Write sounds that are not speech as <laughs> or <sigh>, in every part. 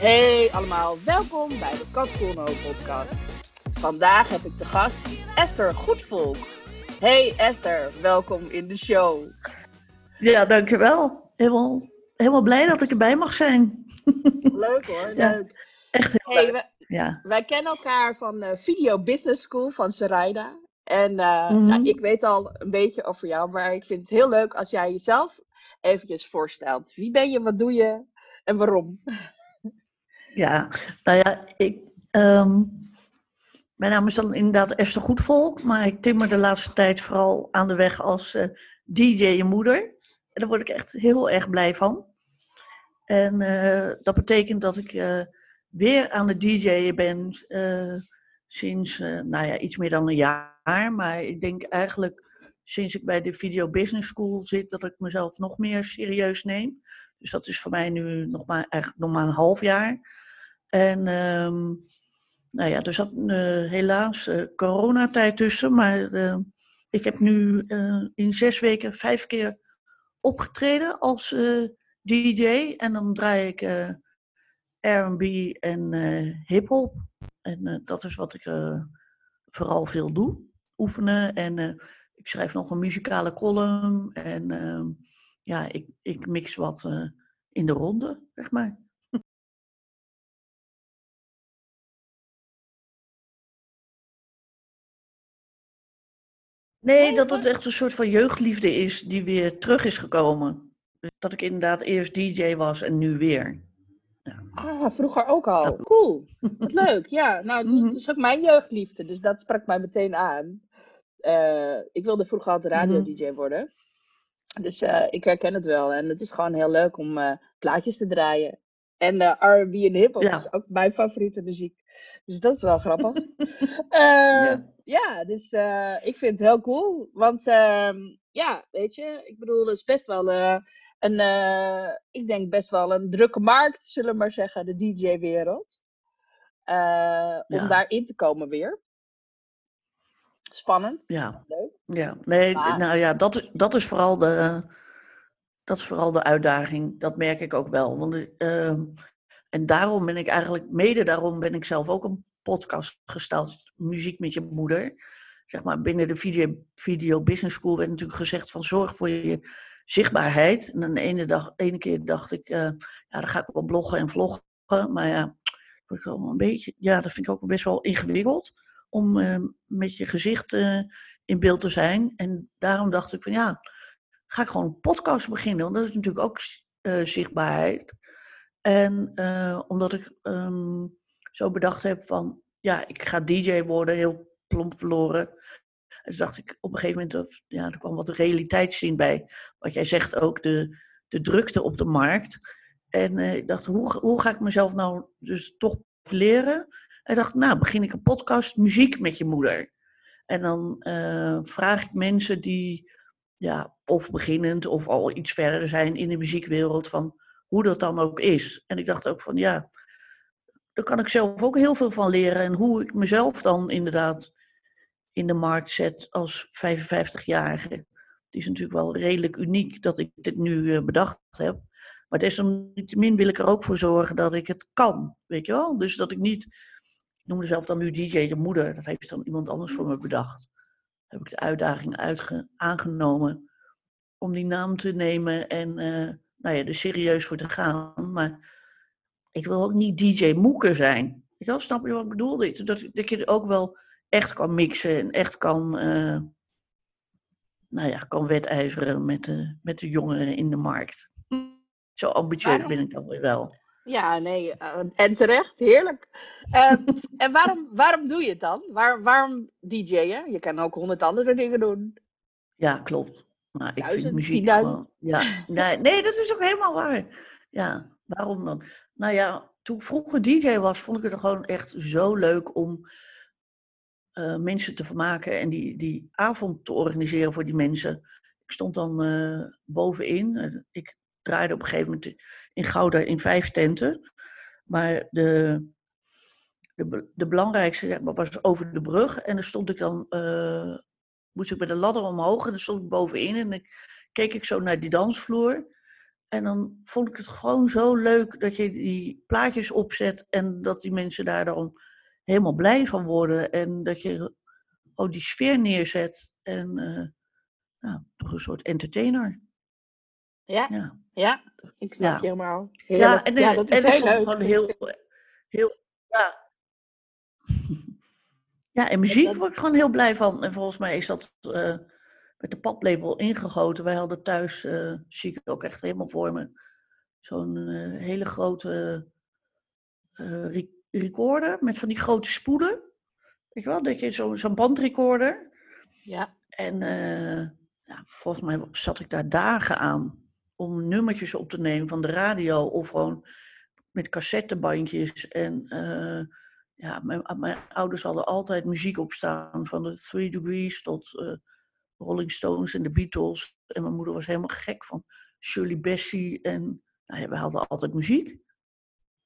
Hey allemaal, welkom bij de Kat podcast. Vandaag heb ik de gast Esther Goedvolk. Hey Esther, welkom in de show. Ja, dankjewel. Helemaal, helemaal blij dat ik erbij mag zijn. Leuk hoor, Ja, leuk. Echt heel Hey, leuk. we- Ja. wij kennen elkaar van eh, Video Business School van Sarayda. En eh, Mhm. nou, ik weet al een beetje over jou, maar ik vind het heel leuk als jij jezelf eventjes voorstelt. Wie ben je, wat doe je en waarom? Ja, nou ja, ik, ehm, mijn naam is dan inderdaad Esther Goedvolk, maar ik timmer de laatste tijd vooral aan de weg als eh, DJ en moeder. En daar word ik echt heel erg blij van. En eh, dat betekent dat ik eh, weer aan het DJ'en ben sinds nou ja, iets meer dan een jaar. Maar ik denk eigenlijk sinds ik bij de Video Business School zit, dat ik mezelf nog meer serieus neem. Dus dat is voor mij nu nog maar, eigenlijk nog maar een half jaar. En ehm, nou ja, er zat eh, helaas eh, coronatijd tussen, maar eh, ik heb nu in zes weken vijf keer opgetreden als DJ. En dan draai ik R&B en hip-hop. En dat is wat ik vooral veel doe. Oefenen. En ik schrijf nog een muzikale column. En ehm, ja, ik, ik mix wat in de ronde, zeg maar. Nee, dat het echt een soort van jeugdliefde is die weer terug is gekomen. Dus dat ik inderdaad eerst DJ was en nu weer. Ah, vroeger ook al. Dat- Cool. Wat <laughs> leuk. Ja, nou, het is, Mhm. het is ook mijn jeugdliefde, dus dat sprak mij meteen aan. Eh, ik wilde vroeger altijd radio-dj worden. Dus eh, ik herken het wel. En het is gewoon heel leuk om eh, plaatjes te draaien. En eh, R&B en hip-hop Ja. is ook mijn favoriete muziek. Dus dat is wel grappig. <laughs> Eh, Ja. ja. dus eh, ik vind het heel cool. Want ehm, ja, weet je, ik bedoel, het is best wel een, ik denk best wel een drukke markt, zullen we maar zeggen, de DJ-wereld. Om daarin te komen weer. Spannend. Ja, Leuk. ja. Nee, Maar- nou ja, dat, dat is vooral de, dat is vooral de uitdaging. Dat merk ik ook wel. Want, ehm, en daarom ben ik eigenlijk, mede daarom ben ik zelf ook een podcast gestart, Muziek met je moeder. Zeg maar, binnen de video, video Business School werd natuurlijk gezegd van zorg voor je zichtbaarheid. En dan ene, dag, ene keer dacht ik, eh, ja, dan ga ik wel bloggen en vloggen. Maar ja, dat een beetje, ja, dat vind ik ook best wel ingewikkeld om eh, met je gezicht eh, in beeld te zijn. En daarom dacht ik van ja, ga ik gewoon een podcast beginnen. Want dat is natuurlijk ook eh, zichtbaarheid. En eh, omdat ik ehm, zo bedacht heb van ja, ik ga DJ worden, heel plomp verloren. En toen dacht ik op een gegeven moment, ja, er kwam wat realiteitszin bij. Wat jij zegt ook, de, de drukte op de markt. En eh, ik dacht, hoe, hoe ga ik mezelf nou dus toch leren? En dacht, nou, begin ik een podcast muziek met je moeder. En dan vraag ik mensen die, ja, of beginnend of al iets verder zijn in de muziekwereld, van hoe dat dan ook is. En ik dacht ook van, ja, daar kan ik zelf ook heel veel van leren. En hoe ik mezelf dan inderdaad in de markt zet als 55-jarige. Het is natuurlijk wel redelijk uniek dat ik dit nu eh, bedacht heb. Maar desalniettemin wil ik er ook voor zorgen dat ik het kan, weet je wel? Dus dat ik niet, ik noem mezelf dan nu DJ de moeder, dat heeft dan iemand anders voor me bedacht. Heb ik de uitdaging uitge- aangenomen om die naam te nemen en eh, nou ja, er serieus voor te gaan. Maar ik wil ook niet DJ Moeker zijn. Je wel, snap je wat ik bedoel? Dat, dat, je er ook wel echt kan mixen en echt kan, eh, nou ja, kan wedijveren met de, met de jongeren in de markt. Zo ambitieus ben ik dan weer wel. Ja, nee, eh, en terecht, heerlijk. Eh, <laughs> en waarom, waarom doe je het dan? Waar, waarom DJ'en? Je kan ook honderd andere dingen doen. Ja, klopt. Maar ik vind muziek gewoon... Ja, nee, nee, dat is ook helemaal waar. Ja, waarom dan? Nou ja, toen ik vroeger DJ was, vond ik het gewoon echt zo leuk om eh, mensen te vermaken en die, die avond te organiseren voor die mensen. Ik stond dan eh, bovenin. Ik draaide op een gegeven moment in Gouda in vijf tenten. Maar de, de, de belangrijkste was over de brug. En dan stond ik dan, eh, moest ik met de ladder omhoog en dan stond ik bovenin. En dan keek ik zo naar die dansvloer. En dan vond ik het gewoon zo leuk dat je die plaatjes opzet en dat die mensen daar dan helemaal blij van worden. En dat je gewoon die sfeer neerzet. En uh, nou, toch een soort entertainer. Ja, ja, ja ik snap je helemaal. Ja, en, ja, dat is en heel ik vond het heel, heel, ja. <laughs> ja, en muziek word ik gewoon heel blij van. En volgens mij is dat uh, met de paplepel ingegoten. Wij hadden thuis, uh, zie ik ook echt helemaal voor me, zo'n uh, hele grote recorder met van die grote spoelen. Weet je wel, dat je zo'n zo bandrecorder. Ja. En ja, volgens mij zat ik daar dagen aan om nummertjes op te nemen van de radio of gewoon met cassettebandjes. En uh, ja, mijn, mijn, ouders hadden altijd muziek opstaan, van de Three Degrees tot uh, Rolling Stones en de Beatles. En mijn moeder was helemaal gek van Shirley Bassey. En nou ja, we hadden altijd muziek.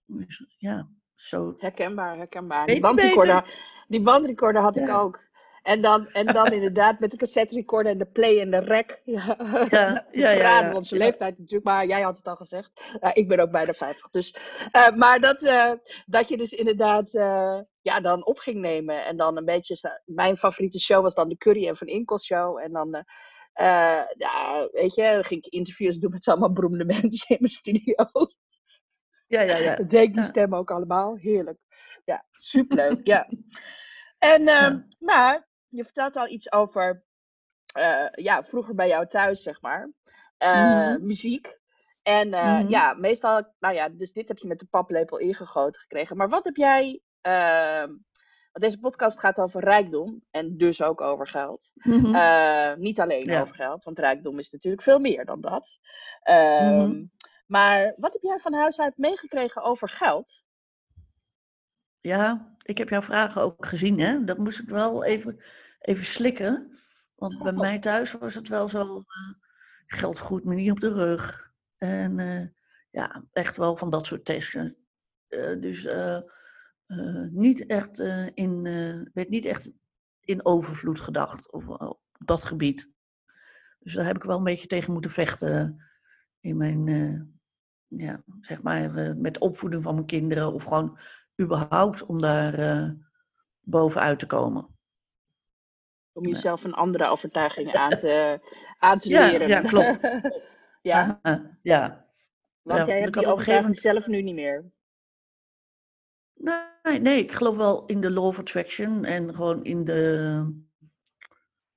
Dus, ja, zo. Herkenbaar, herkenbaar. Die bandrecorder, die bandrecorder had ik ook. En dan, en dan <laughs> inderdaad met de cassette recorder en de play en de rec. <laughs> Ja, ja, ja, ja, onze leeftijd natuurlijk, maar jij had het al gezegd. ik ben ook bijna <laughs> 50. Dus, uh, maar dat, uh, dat je dus inderdaad uh, ja, dan op ging nemen. En dan een beetje, mijn favoriete show was dan de Curry en Van Inkel show. En dan, ja, weet je, dan ging ik interviews doen met allemaal beroemde mensen in mijn studio. Ja, ja, ja. Dat deed die stem ook allemaal. Heerlijk. Ja, superleuk. ja. En, uh, maar je vertelt al iets over, uh, ja, vroeger bij jou thuis, zeg maar. Uh, Muziek. En uh, mm-hmm. ja, meestal, nou ja, dus dit heb je met de paplepel ingegoten gekregen. Maar wat heb jij, ehm, want deze podcast gaat over rijkdom en dus ook over geld. Mm-hmm. niet alleen ja. over geld, want rijkdom is natuurlijk veel meer dan dat. Mm-hmm. Maar wat heb jij van huis uit meegekregen over geld? Ja, ik heb jouw vragen ook gezien, hè? Dat moest ik wel even, even slikken. Want bij mij thuis was het wel zo, uh, geld goed me niet op de rug. En uh, ja, echt wel van dat soort testen. Uh, dus niet echt in, werd niet echt in overvloed gedacht op, op, dat gebied. Dus daar heb ik wel een beetje tegen moeten vechten in mijn, ja, zeg maar, met opvoeding van mijn kinderen. Of gewoon überhaupt om daar uh, bovenuit te komen. Om jezelf een andere overtuiging <laughs> aan te, aan te leren. Ja, klopt. <laughs> ja. ja. Want jij hebt die overtuiging zelf nu niet meer. Nee, nee, ik geloof wel in de law of attraction en gewoon in de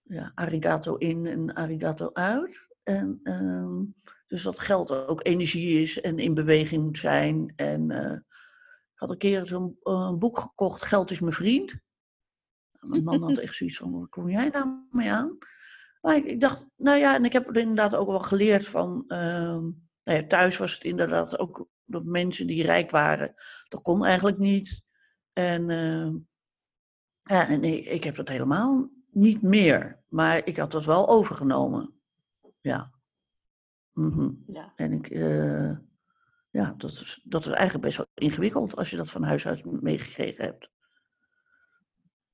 ja, arigato in en arigato uit. En, uh, dus dat geld ook energie is en in beweging moet zijn. En uh, ik had een keer zo'n uh, boek gekocht, Geld is mijn vriend. Mijn man had <laughs> echt zoiets van, waar kom jij nou mee aan? Maar ik, ik, dacht, nou ja, en ik heb er inderdaad ook wel geleerd van... Uh, nou ja, thuis was het inderdaad ook dat mensen die rijk waren, dat kon eigenlijk niet. En uh, ja, nee, ik heb dat helemaal niet meer. Maar ik had dat wel overgenomen. Ja. Mm -hmm. ja. En ik, uh, ja, dat is, dat is eigenlijk best wel ingewikkeld als je dat van huis uit meegekregen hebt.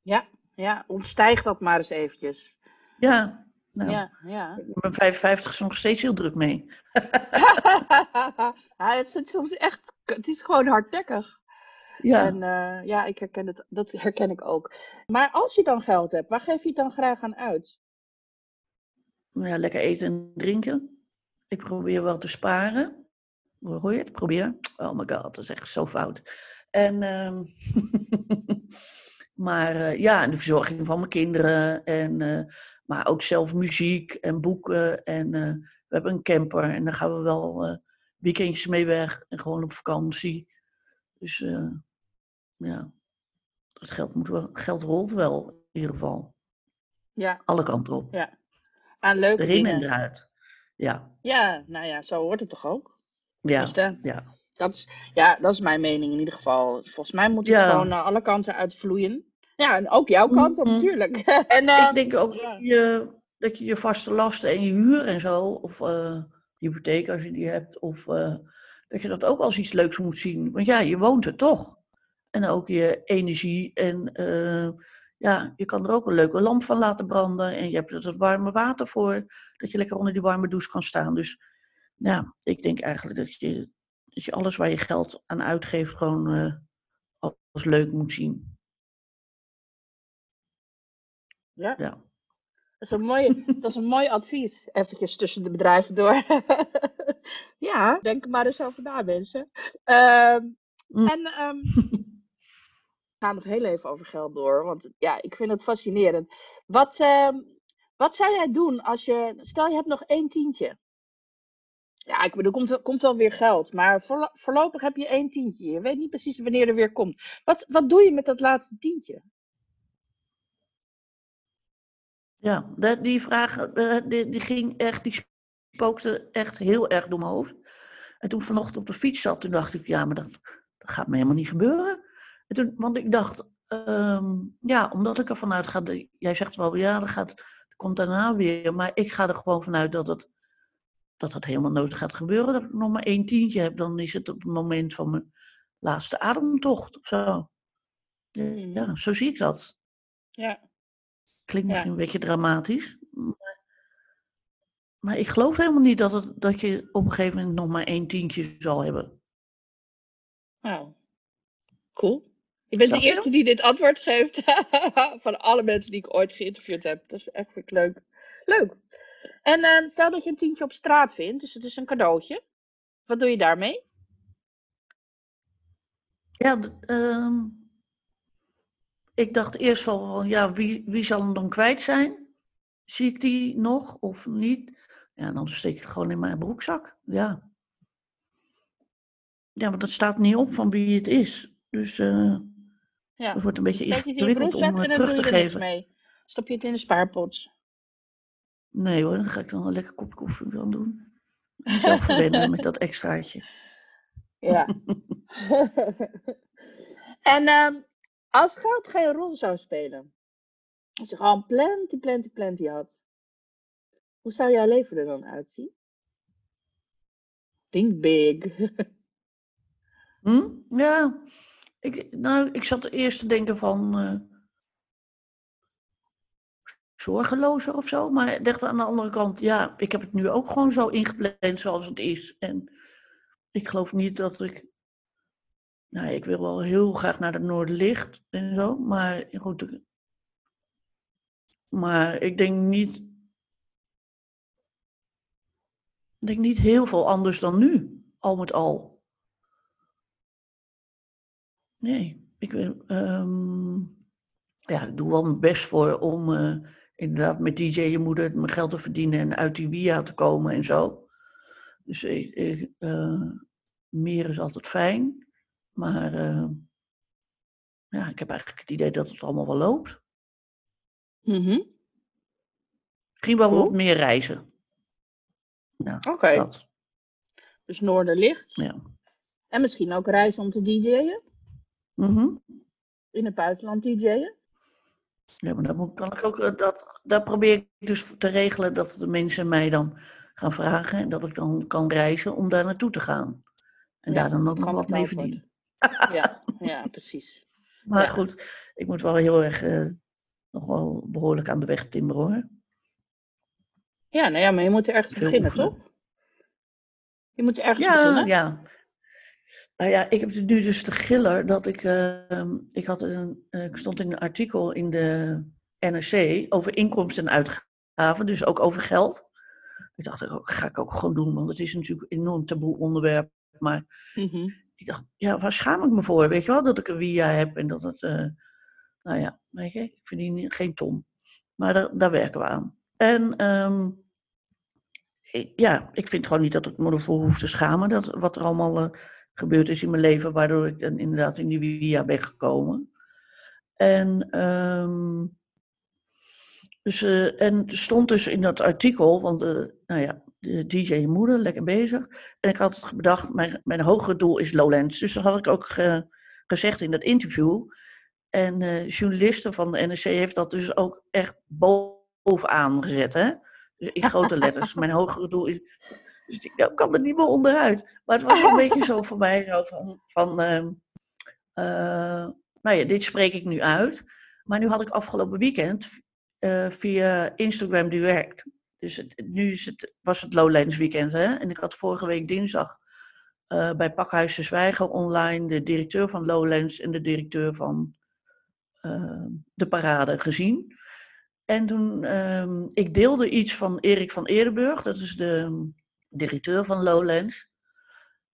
Ja, ja, ontstijg dat maar eens eventjes. Ja, nou, ja, ja. Ben 55 is nog steeds heel druk mee. <laughs> ja, het is soms echt, het is gewoon hardnekkig. Ja. En uh, ja, ik herken het, dat herken ik ook. Maar als je dan geld hebt, waar geef je het dan graag aan uit? Ja, lekker eten en drinken. Ik probeer wel te sparen. Hoe hoor je het? Probeer. Oh my god, dat is echt zo fout. En, uh, <laughs> maar uh, ja, de verzorging van mijn kinderen. En, uh, maar ook zelf muziek en boeken. En uh, we hebben een camper en daar gaan we wel weekendjes mee weg. En gewoon op vakantie. Dus ja, het geld, moet wel, geld rolt wel in ieder geval. Ja. Alle kanten op. Ja. Aan leuke Erin dingen. en eruit. Ja. Ja, nou ja, zo hoort het toch ook? Ja, dus ja. Dat is, ja, dat is mijn mening in ieder geval. Volgens mij moet het gewoon naar alle kanten uitvloeien. Ja, en ook jouw kant op, mm-hmm. natuurlijk. <laughs> en, uh, <laughs> ik denk ook dat je, dat je je vaste lasten en je huur en zo, of uh, hypotheek als je die hebt, of dat je dat ook als iets leuks moet zien. Want ja, je woont er toch. En ook je energie en ja, je kan er ook een leuke lamp van laten branden. En je hebt er het warme water voor, dat je lekker onder die warme douche kan staan. Dus ja, ik denk eigenlijk dat je, dat je alles waar je geld aan uitgeeft gewoon eh, als leuk moet zien. Ja. Ja. Dat is een mooi, dat is een mooi advies. Eventjes tussen de bedrijven door. <laughs> ja, denk er maar eens over na, mensen. Ehm, Mm. En ehm, <laughs> we gaan nog heel even over geld door, want ja, ik vind het fascinerend. Wat, ehm, wat zou jij doen als je, stel je hebt nog één tientje. Ja, ik bedoel, er komt, wel- komt wel weer geld, maar voorlo- voorlopig heb je één tientje. Je weet niet precies wanneer er weer komt. Wat, wat doe je met dat laatste tientje? Ja, die vraag eh, die, die ging echt, die spookte echt heel erg door mijn hoofd. En toen vanochtend op de fiets zat, toen dacht ik, ja, maar dat, dat gaat me helemaal niet gebeuren. En toen, want ik dacht, ehm, ja, omdat ik ervan uitga, jij zegt wel, ja, dat, gaat, dat komt daarna weer. Maar ik ga er gewoon vanuit dat het, dat het helemaal nooit gaat gebeuren. Dat ik nog maar één tientje heb, dan is het op het moment van mijn laatste ademtocht of zo. Ja, Mhm. ja, zo zie ik dat. Ja, Klinkt Ja. misschien een beetje dramatisch. Maar, maar ik geloof helemaal niet dat, het, dat je op een gegeven moment nog maar één tientje zal hebben. nou, cool. Je bent Snap de eerste die dit antwoord geeft <laughs> van alle mensen die ik ooit geïnterviewd heb. Dat is echt ik leuk. Leuk. En eh, stel dat je een tientje op straat vindt, dus het is een cadeautje. Wat doe je daarmee? Ja, ehm, ik dacht eerst wel van, ja, wie, wie zal hem dan kwijt zijn? Zie ik die nog of niet? Ja, dan steek ik het gewoon in mijn broekzak. Ja. Ja, want het staat niet op van wie het is. Dus eh Ja. het wordt een beetje ingewikkeld om dan terug te geven. mee. Stop je het in de spaarpot. Nee hoor, dan ga ik dan een lekker kopje koffie dan doen. Mezelf verwennen met dat extraatje. <laughs> Ja. <laughs> en ehm, als geld geen rol zou spelen, als je gewoon plenty, plenty, plenty had, hoe zou jouw leven er dan uitzien? Think big. Hm? Ja, ik, nou, ik zat eerst te denken van eh, zorgelozer of zo. Maar ik dacht aan de andere kant, ja, ik heb het nu ook gewoon zo ingepland zoals het is. En ik geloof niet dat ik. Nou, ik wil wel heel graag naar de Noorderlicht en zo. Maar goed. Maar ik denk niet. Ik denk niet heel veel anders dan nu, al met al. Nee, ik ehm, ja, ik doe wel mijn best voor om eh, inderdaad met DJ je moeder mijn geld te verdienen en uit die via te komen en zo. Dus ik, ik, eh, meer is altijd fijn. Maar eh, ja, ik heb eigenlijk het idee dat het allemaal wel loopt. Mhm. Misschien wel wat meer reizen. Oké, dus Noorderlicht. Ja. En misschien ook reizen om te DJ'en. Mhm. In het buitenland DJ'en. Ja, maar dan moet, kan ik ook, eh, dat, daar probeer ik dus te regelen dat de mensen mij dan gaan vragen en dat ik dan kan reizen om daar naartoe te gaan. En Ja, daar dan ook nog wat mee verdienen. Ja, <laughs> ja, precies. Maar Ja. goed, ik moet wel heel erg, eh, nog wel behoorlijk aan de weg timmeren hoor. Ja, nou ja, maar je moet ergens beginnen, oefenen. toch? Je moet ergens Ja, beginnen. ja. Nou ja, ik heb het nu dus de giller dat ik, eh, ik had een, eh, ik stond in een artikel in de NRC over inkomsten en uitgaven, dus ook over geld. Ik dacht, dat ga ik ook gewoon doen, want het is natuurlijk een enorm taboe onderwerp. Maar Mhm. ik dacht, ja, waar schaam ik me voor? Weet je wel, dat ik een via heb en dat het, eh, nou ja, weet je, ik verdien geen ton. Maar daar, daar werken we aan. En ehm, ik- ja, ik vind gewoon niet dat ik me ervoor hoef te schamen, dat, wat er allemaal eh, gebeurd is in mijn leven, waardoor ik dan inderdaad in die via ben gekomen. En, ehm, dus, eh, en stond dus in dat artikel, want eh, nou ja, de DJ moeder, lekker bezig. En ik had het bedacht, mijn, mijn hogere doel is Lowlands. Dus dat had ik ook ge- gezegd in dat interview. En eh journalisten van de NRC heeft dat dus ook echt bovenaan gezet, hè? Dus in grote letters. Mijn hogere doel is. Dus ik nou, kan er niet meer onderuit. Maar het was een <laughs> beetje zo voor mij, zo van. van ehm, eh, nou ja, dit spreek ik nu uit. Maar nu had ik afgelopen weekend eh, via Instagram Direct Dus het- nu is het, was het Lowlands weekend, hè? En ik had vorige week dinsdag eh, bij Pakhuis de Zwijger online de directeur van Lowlands en de directeur van eh, de parade gezien. En toen, ehm, ik deelde iets van Erik van Eerdenburg, dat is de directeur van Lowlands.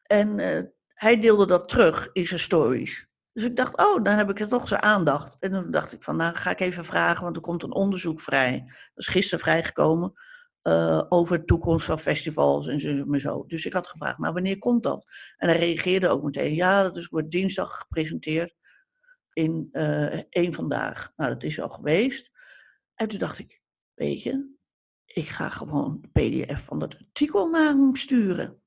En eh, hij deelde dat terug in zijn stories. Dus ik dacht, oh, dan heb ik er toch zijn aandacht. En toen dacht ik van, nou ga ik even vragen, want er komt een onderzoek vrij. Dat is gisteren vrijgekomen eh, over de toekomst van festivals en zo, en zo. Dus ik had gevraagd, nou wanneer komt dat? En hij reageerde ook meteen, ja, dat is, wordt dinsdag gepresenteerd in eh één vandaag. Nou, dat is al geweest. En toen dacht ik, weet je, ik ga gewoon de pdf van dat artikel naar hem sturen.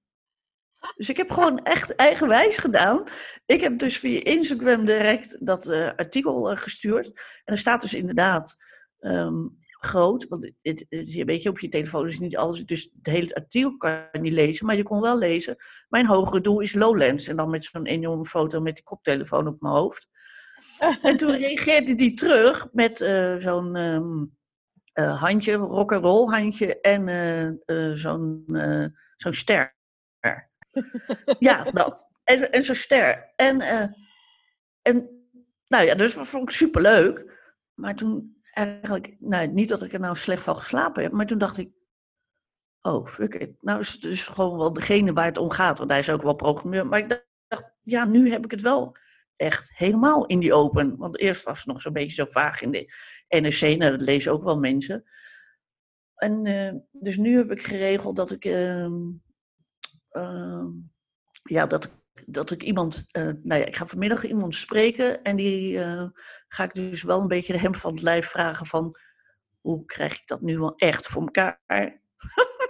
Dus ik heb gewoon echt eigenwijs gedaan. Ik heb dus via Instagram direct dat eh, artikel eh, gestuurd. En er staat dus inderdaad ehm, groot, want het, weet je, op je telefoon is niet alles, dus het hele artikel kan je niet lezen, maar je kon wel lezen, mijn hogere doel is Lowlands. En dan met zo'n enorme foto met die koptelefoon op mijn hoofd. En toen reageerde die terug met eh, zo'n ehm, eh, handje, rock'n'roll handje en eh, eh, zo'n zo'n ster. <laughs> ja, dat. En, en zo'n ster. En, en nou ja, dus dat vond ik superleuk. Maar toen eigenlijk, nou, niet dat ik er nou slecht van geslapen heb, maar toen dacht ik, oh, fuck it. Nou is het dus gewoon wel degene waar het om gaat, want hij is ook wel programmeur. Maar ik dacht, ja, nu heb ik het wel echt helemaal in die open. Want eerst was het nog zo'n beetje zo vaag in de NRC, nou, dat lezen ook wel mensen. En eh, dus nu heb ik geregeld dat ik, ehm, ehm, ja, dat, dat ik iemand, eh, nou ja, ik ga vanmiddag iemand spreken en die eh, ga ik dus wel een beetje de hem van het lijf vragen van, hoe krijg ik dat nu wel echt voor elkaar? <laughs>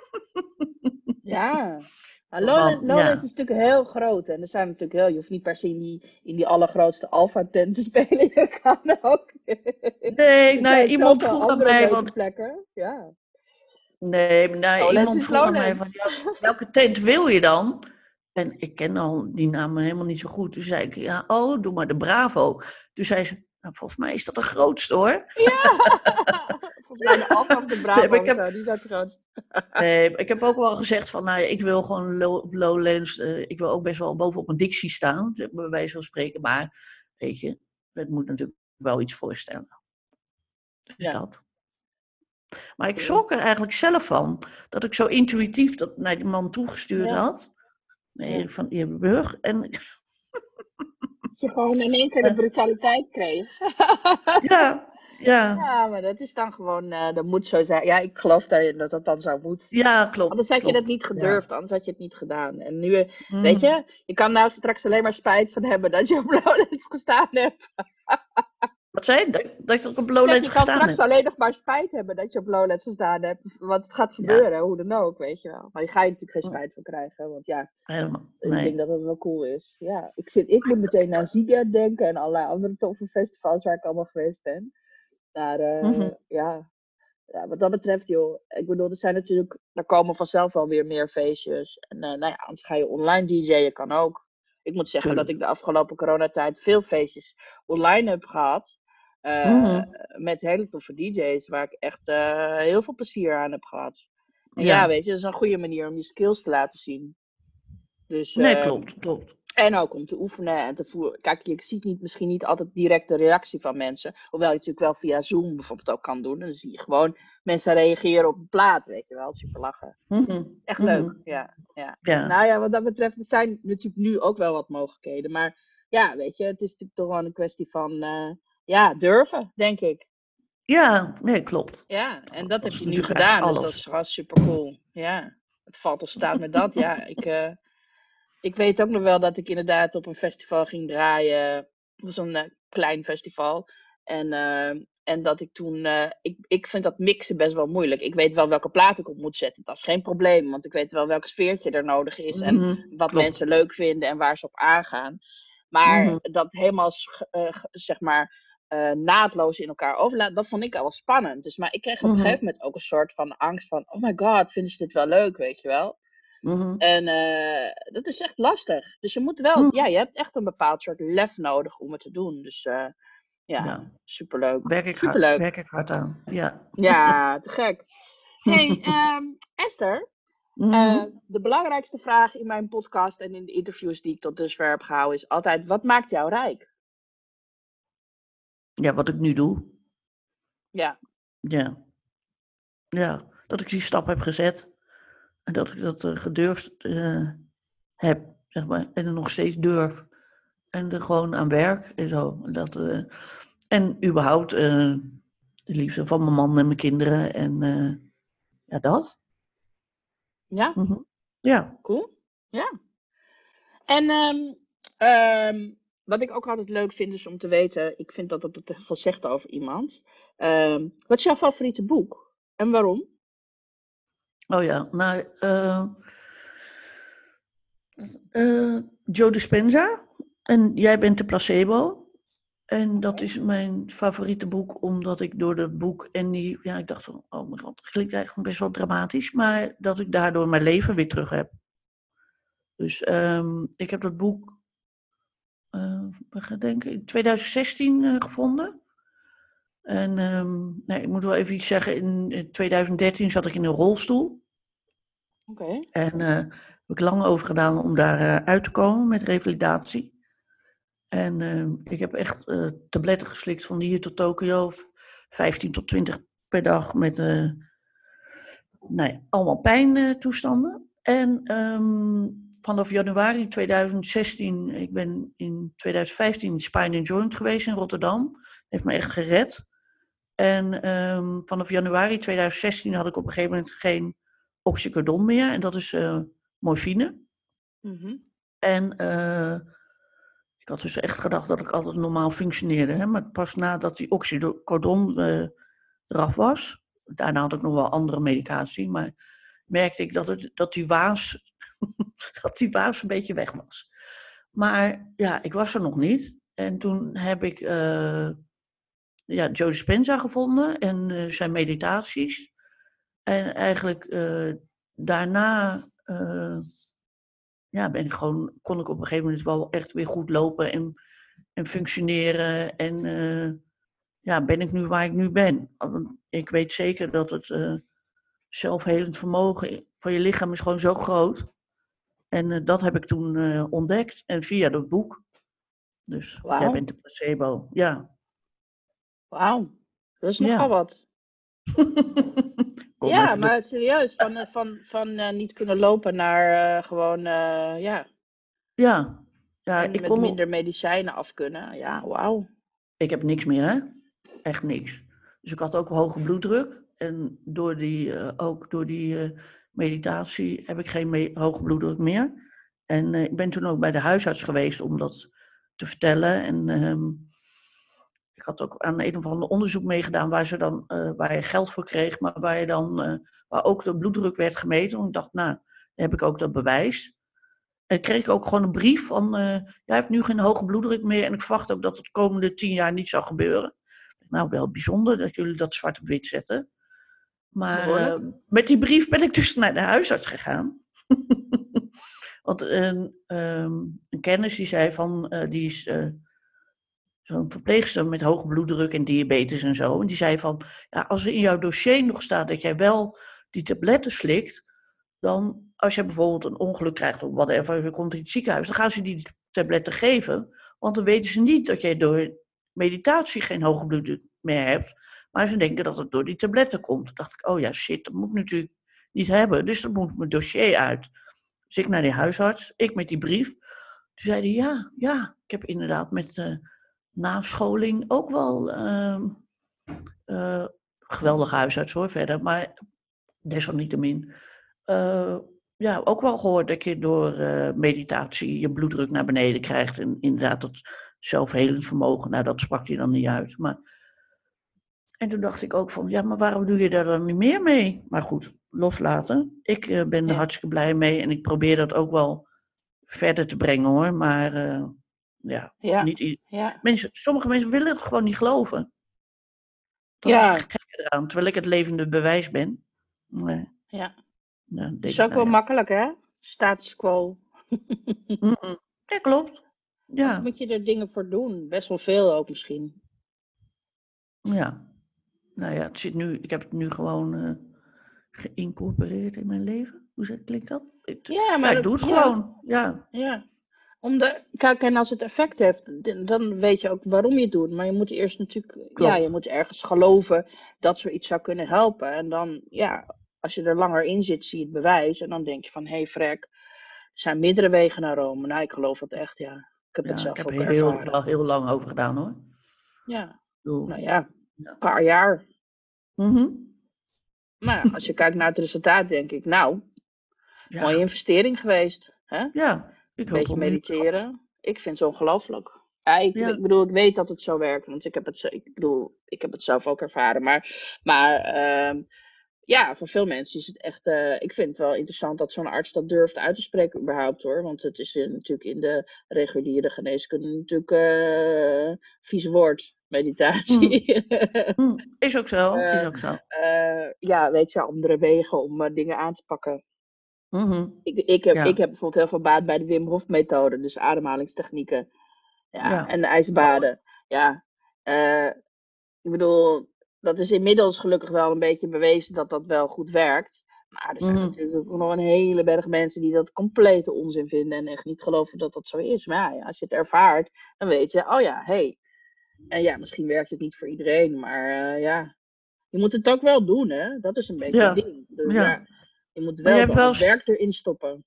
Ja. Ja, Van, Lowlands, ja. Is natuurlijk heel groot. En er zijn natuurlijk heel... Je hoeft niet per se in die, in die allergrootste alfa-tent te <laughs> spelen. Je kan ook... Nee, nou, <laughs> iemand vroeg aan mij, want plekken. Ja. Nee, nou, Lowlands iemand vroeg aan mij van, ja, welke tent wil je dan? En ik ken al die namen helemaal niet zo goed. Toen zei ik, ja, oh, doe maar de Bravo. Toen zei ze, nou, volgens mij is dat de grootste hoor. <laughs> Volgens mij de alfa of de <laughs> Nee, ik heb- zo. Die is het grootst. Nee, maar ik heb ook wel gezegd van, nou ik wil gewoon low, op Lowlands, eh, ik wil ook best wel bovenop een Dixie staan, bij wijze van spreken. Maar, weet je, dat moet natuurlijk wel iets voorstellen. Dus Ja. dat. Maar ik schrok er eigenlijk zelf van, dat ik zo intuïtief dat naar die man toegestuurd Ja. had. Van Eerburg. En Dat je gewoon in één keer de <laughs> brutaliteit kreeg. ja, ja, Ja, maar dat is dan gewoon, eh, dat moet zo zijn. Ja, ik geloof daarin dat dat dan zo moet. ja, klopt. Anders had je klopt. dat niet gedurfd, anders had je het niet gedaan. En nu, eh, Mm. weet je, je kan nou straks alleen maar spijt van hebben dat je op <laughs> Lowlands gestaan hebt. Wat zei je? Dat, dat ik op Zeg, Lowlands je kan gestaan straks heb? alleen nog maar spijt hebben dat je op Lowlands gestaan hebt. Want het gaat gebeuren, hoe dan ook, weet je wel. Maar je ga je natuurlijk geen spijt van krijgen, want ja, Helemaal. ik denk dat dat wel cool is. Ja, ik, zit, ik moet meteen naar Ziga denken en allerlei andere toffe festivals waar ik allemaal geweest ben. Maar eh, Mhm. ja. ja, wat dat betreft, joh. Ik bedoel, er zijn natuurlijk, er komen vanzelf wel weer meer feestjes. En eh, nou ja, anders ga je online DJ'en, kan ook. Ik moet zeggen dat ik de afgelopen coronatijd veel feestjes online heb gehad. eh, Mhm. Met hele toffe DJ's, waar ik echt eh, heel veel plezier aan heb gehad. En Ja. ja. weet je, dat is een goede manier om je skills te laten zien. Dus, Nee, ehm, klopt, klopt. En ook om te oefenen en te voeren. Kijk, je ziet niet, misschien niet altijd direct de reactie van mensen. Hoewel je natuurlijk wel via Zoom bijvoorbeeld ook kan doen. Dan zie je gewoon mensen reageren op de plaat, weet je wel. Super lachen. Mhm. Echt Mhm. leuk, ja. ja. Ja. Nou ja, wat dat betreft, er zijn natuurlijk nu ook wel wat mogelijkheden. Maar ja, weet je, het is natuurlijk toch gewoon een kwestie van, eh, ja, durven, denk ik. ja, nee, klopt. Ja, en dat heb je nu gedaan, dus dat is super cool. Ja, het valt of staat met dat. Ja, ik, eh, ik weet ook nog wel dat ik inderdaad op een festival ging draaien. Het was een eh, klein festival. En, eh, en dat ik toen, eh, ik, ik vind dat mixen best wel moeilijk. Ik weet wel welke plaat ik op moet zetten, dat is geen probleem. Want ik weet wel welk sfeertje er nodig is. En Mhm, wat klopt. mensen leuk vinden en waar ze op aangaan. Maar Mhm. dat helemaal, zeg maar, naadloos in elkaar overlaten, dat vond ik al wel spannend. Dus, maar ik kreeg op een Mhm. gegeven moment ook een soort van angst van, oh my god, vinden ze dit wel leuk, weet je wel? Mhm. En eh, dat is echt lastig. Dus je moet wel, Mhm. ja, je hebt echt een bepaald soort lef nodig om het te doen. Dus eh, ja, Ja. superleuk. Werk ik, hard, werk ik hard aan. Ja. Ja, <laughs> te gek. Hey, ehm, Esther, Mhm. eh, de belangrijkste vraag in mijn podcast en in de interviews die ik tot dusver heb gehouden is altijd: wat maakt jou rijk? Ja, wat ik nu doe. Ja, Ja. Ja, dat ik die stap heb gezet. En dat ik dat eh, gedurfd eh, heb, zeg maar. En er nog steeds durf. En er gewoon aan werk en zo. En Dat, eh, en überhaupt de liefde van mijn man en mijn kinderen. En ja, dat. ja, Mhm. Ja. cool. Ja. En ehm, ehm, wat ik ook altijd leuk vind is om te weten, ik vind dat dat het veel zegt over iemand. Ehm, wat is jouw favoriete boek en waarom? Oh ja, nou, eh, eh, Joe Dispenza en Jij bent de placebo. En dat is mijn favoriete boek, omdat ik door dat boek en die, ja, ik dacht van, oh mijn god, het klinkt eigenlijk best wel dramatisch, maar dat ik daardoor mijn leven weer terug heb. Dus ehm, ik heb dat boek, eh, we gaan denken, in 2016 eh, gevonden. En ehm, nee, ik moet wel even iets zeggen, in eh, 2013 zat ik in een rolstoel. En eh heb ik lang over gedaan om daar eh, uit te komen met revalidatie. En eh, ik heb echt eh, tabletten geslikt van hier tot Tokio, v- 15 tot 20 per dag met nou ja, allemaal pijntoestanden. En ehm, vanaf januari 2016, ik ben in 2015 Spine and Joint geweest in Rotterdam. Heeft me echt gered. En ehm, vanaf januari 2016 had ik op een gegeven moment geen oxycodon meer. En dat is eh, morfine. Mhm. En eh, ik had dus echt gedacht dat ik altijd normaal functioneerde. Hè? Maar pas nadat die oxycodon eh, eraf was, daarna had ik nog wel andere medicatie, maar merkte ik dat, het, dat, die waas, <laughs> dat die waas een beetje weg was. Maar ja, ik was er nog niet. En toen heb ik eh, ja, Joe Dispenza gevonden en zijn meditaties. En eigenlijk eh, daarna eh, ja, ben ik gewoon, kon ik op een gegeven moment wel echt weer goed lopen en, en functioneren. En eh, ja, ben ik nu waar ik nu ben. Want Ik weet zeker dat het zelfhelend vermogen van je lichaam is gewoon zo groot. En dat heb ik toen ontdekt. En via dat boek. Dus jij Wauw. bent de placebo. Ja. Wauw, dat is Ja. nogal wat. <laughs> Ja, door. maar serieus, van, eh, van, van eh, niet kunnen lopen naar eh, gewoon, ja, Ja. ja en ik, met kon, minder medicijnen af kunnen. Ja, wauw. ik heb niks meer, hè? Echt niks. Dus ik had ook hoge bloeddruk. En door die, ook door die meditatie heb ik geen me- hoge bloeddruk meer. En ik ben toen ook bij de huisarts geweest om dat te vertellen. En ehm, ik had ook aan een of ander onderzoek meegedaan waar, ze dan, eh, waar je geld voor kreeg, maar waar, je dan, eh, waar ook de bloeddruk werd gemeten. Want ik dacht, nou, dan heb ik ook dat bewijs. En kreeg ik ook gewoon een brief van, eh jij hebt nu geen hoge bloeddruk meer en ik verwacht ook dat het de komende tien jaar niet zou gebeuren. Nou, wel bijzonder dat jullie dat zwart op wit zetten. Maar met die brief ben ik dus <laughs> naar de huisarts gegaan. <laughs> Want een, ehm, een kennis die zei van, die is zo'n verpleegster met hoge bloeddruk en diabetes en zo. En die zei van, ja, als er in jouw dossier nog staat dat jij wel die tabletten slikt, dan als je bijvoorbeeld een ongeluk krijgt of whatever, je komt in het ziekenhuis, dan gaan ze die tabletten geven. Want dan weten ze niet dat jij door meditatie geen hoge bloeddruk meer hebt. Maar ze denken dat het door die tabletten komt. Toen dacht ik, oh ja, shit, dat moet ik natuurlijk niet hebben. Dus dan moet mijn dossier uit. Dus ik naar die huisarts, ik met die brief. Toen zei hij, ja, ja, ik heb inderdaad met uh, nascholing ook wel uh, uh, geweldige huisarts hoor, verder. Maar desalniettemin, uh, ja, ook wel gehoord dat je door uh, meditatie je bloeddruk naar beneden krijgt. En inderdaad dat zelfhelend vermogen, nou dat sprak hij dan niet uit. Maar... En toen dacht ik ook van, ja, maar waarom doe je daar dan niet meer mee? Maar goed, loslaten. Ik ben er Ja. hartstikke blij mee en ik probeer dat ook wel verder te brengen hoor. Maar ja, Ja, niet ja. mensen, sommige mensen willen het gewoon niet geloven. Dat Ja. is gekke eraan, terwijl ik het levende bewijs ben. Nee, ja. nou, Dat is ook nou wel ja. makkelijk, hè? Status quo. <laughs> Ja, klopt. Ja. Ja, moet je er dingen voor doen. Best wel veel ook misschien. ja. Nou ja, het zit nu, ik heb het nu gewoon, eh, geïncorporeerd in mijn leven. Hoe klinkt dat? Ik, Ja, maar ik doe het ja. gewoon. Ja, Ja. Om de, kijk, en als het effect heeft, dan weet je ook waarom je het doet. Maar je moet eerst natuurlijk, ja, je moet ergens geloven dat zoiets zou kunnen helpen. En dan, ja, als je er langer in zit, zie je het bewijs. En dan denk je van, hé hey, frek, er zijn meerdere wegen naar Rome. Nou, ik geloof dat echt, ja. Ik heb ja het zelf ik heb ook er heel, ervaren. wel heel lang over gedaan hoor. Ja, nou ja, een paar jaar. mhm. Maar als je kijkt naar het resultaat, denk ik, nou, ja, mooie investering geweest. Hè? ja, ik Een beetje mediteren. Ik vind het ongelooflijk. Ja, ik, Ja. ik bedoel, ik weet dat het zo werkt, want ik heb het, ik bedoel, ik heb het zelf ook ervaren. Maar, maar ehm, ja, voor veel mensen is het echt. eh, ik vind het wel interessant dat zo'n arts dat durft uit te spreken, überhaupt hoor. Want het is eh, natuurlijk in de reguliere geneeskunde natuurlijk eh vies woord, meditatie. Hm, <laughs> is ook zo, is ook zo. Ja, weet je, andere wegen om dingen aan te pakken. Mhm. Ik, ik, heb, Ja. ik heb bijvoorbeeld heel veel baat bij de Wim Hof methode, dus ademhalingstechnieken. Ja, Ja. en de ijsbaden. Ja, eh, ik bedoel, dat is inmiddels gelukkig wel een beetje bewezen dat dat wel goed werkt. Maar er zijn Mhm. natuurlijk ook nog een hele berg mensen die dat complete onzin vinden en echt niet geloven dat dat zo is. Maar ja, als je het ervaart, dan weet je, oh ja, hé. Hey. En ja, misschien werkt het niet voor iedereen, maar eh, ja, je moet het ook wel doen, hè? Dat is een beetje Ja. het ding. Dus Ja. ja, je moet je wel, eens- werk erin stoppen.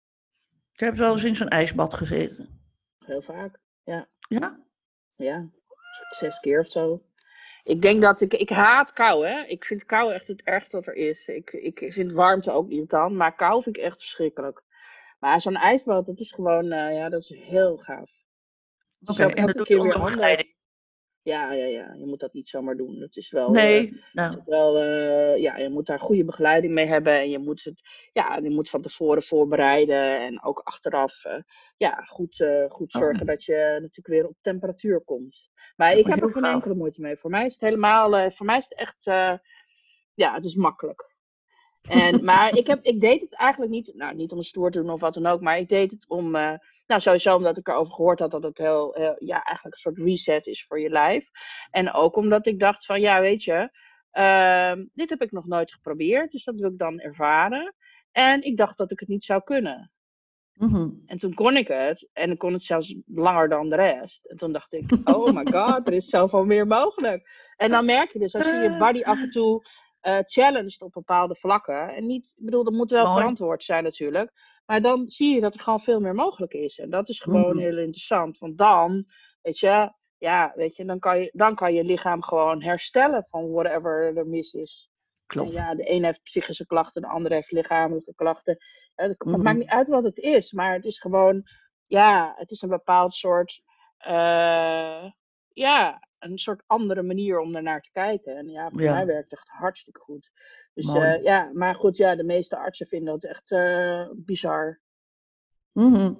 Ik heb wel eens in zo'n ijsbad gezeten. Heel vaak. Ja, Ja? ja. Zes keer of zo. Ik denk dat ik. Ik haat kou, hè? Ik vind kou echt het ergste wat er is. Ik, ik vind warmte ook irritant, maar kou vind ik echt verschrikkelijk. Maar zo'n ijsbad, dat is gewoon. eh, ja, dat is heel gaaf. Oké, ook en dat doe keer je weer anders. Ja, ja, ja. Je moet dat niet zomaar doen. Het is wel. eh, Nee, het nou, is wel eh, ja, je moet daar goede begeleiding mee hebben. En je moet het, ja, je moet van tevoren voorbereiden. En ook achteraf, eh, ja, goed, eh, goed Oh. zorgen dat je natuurlijk weer op temperatuur komt. Maar ik heb er geen enkele moeite mee. Voor mij is het helemaal, eh, voor mij is het echt, eh, ja, het is makkelijk. En, <laughs> maar ik, heb, ik deed het eigenlijk niet, nou niet om stoer te doen of wat dan ook, maar ik deed het om, eh, nou sowieso omdat ik erover gehoord had dat het heel, heel, ja, eigenlijk een soort reset is voor je lijf. En ook omdat ik dacht van, ja weet je, ehm, dit heb ik nog nooit geprobeerd, dus dat wil ik dan ervaren. En ik dacht dat ik het niet zou kunnen. mhm. En toen kon ik het. En ik kon het zelfs langer dan de rest. En toen dacht ik, <laughs> oh my god, er is zoveel meer mogelijk. En dan merk je dus, als je je body af en toe eh challenged op bepaalde vlakken. En niet, ik bedoel, dat moet wel Mooi. verantwoord zijn natuurlijk. Maar dan zie je dat er gewoon veel meer mogelijk is. En dat is gewoon Mhm. heel interessant. Want dan, weet je, ja, weet je, dan kan je, dan kan je lichaam gewoon herstellen van whatever er mis is. En Klopt. ja, de een heeft psychische klachten, de ander heeft lichamelijke klachten. Eh, Het Mhm. maakt niet uit wat het is, maar het is gewoon, ja, het is een bepaald soort, eh, ja, een soort andere manier om ernaar te kijken. En ja, voor Ja. mij werkt het echt hartstikke goed. Dus eh, ja, maar goed, ja, de meeste artsen vinden dat echt eh, bizar. Mhm.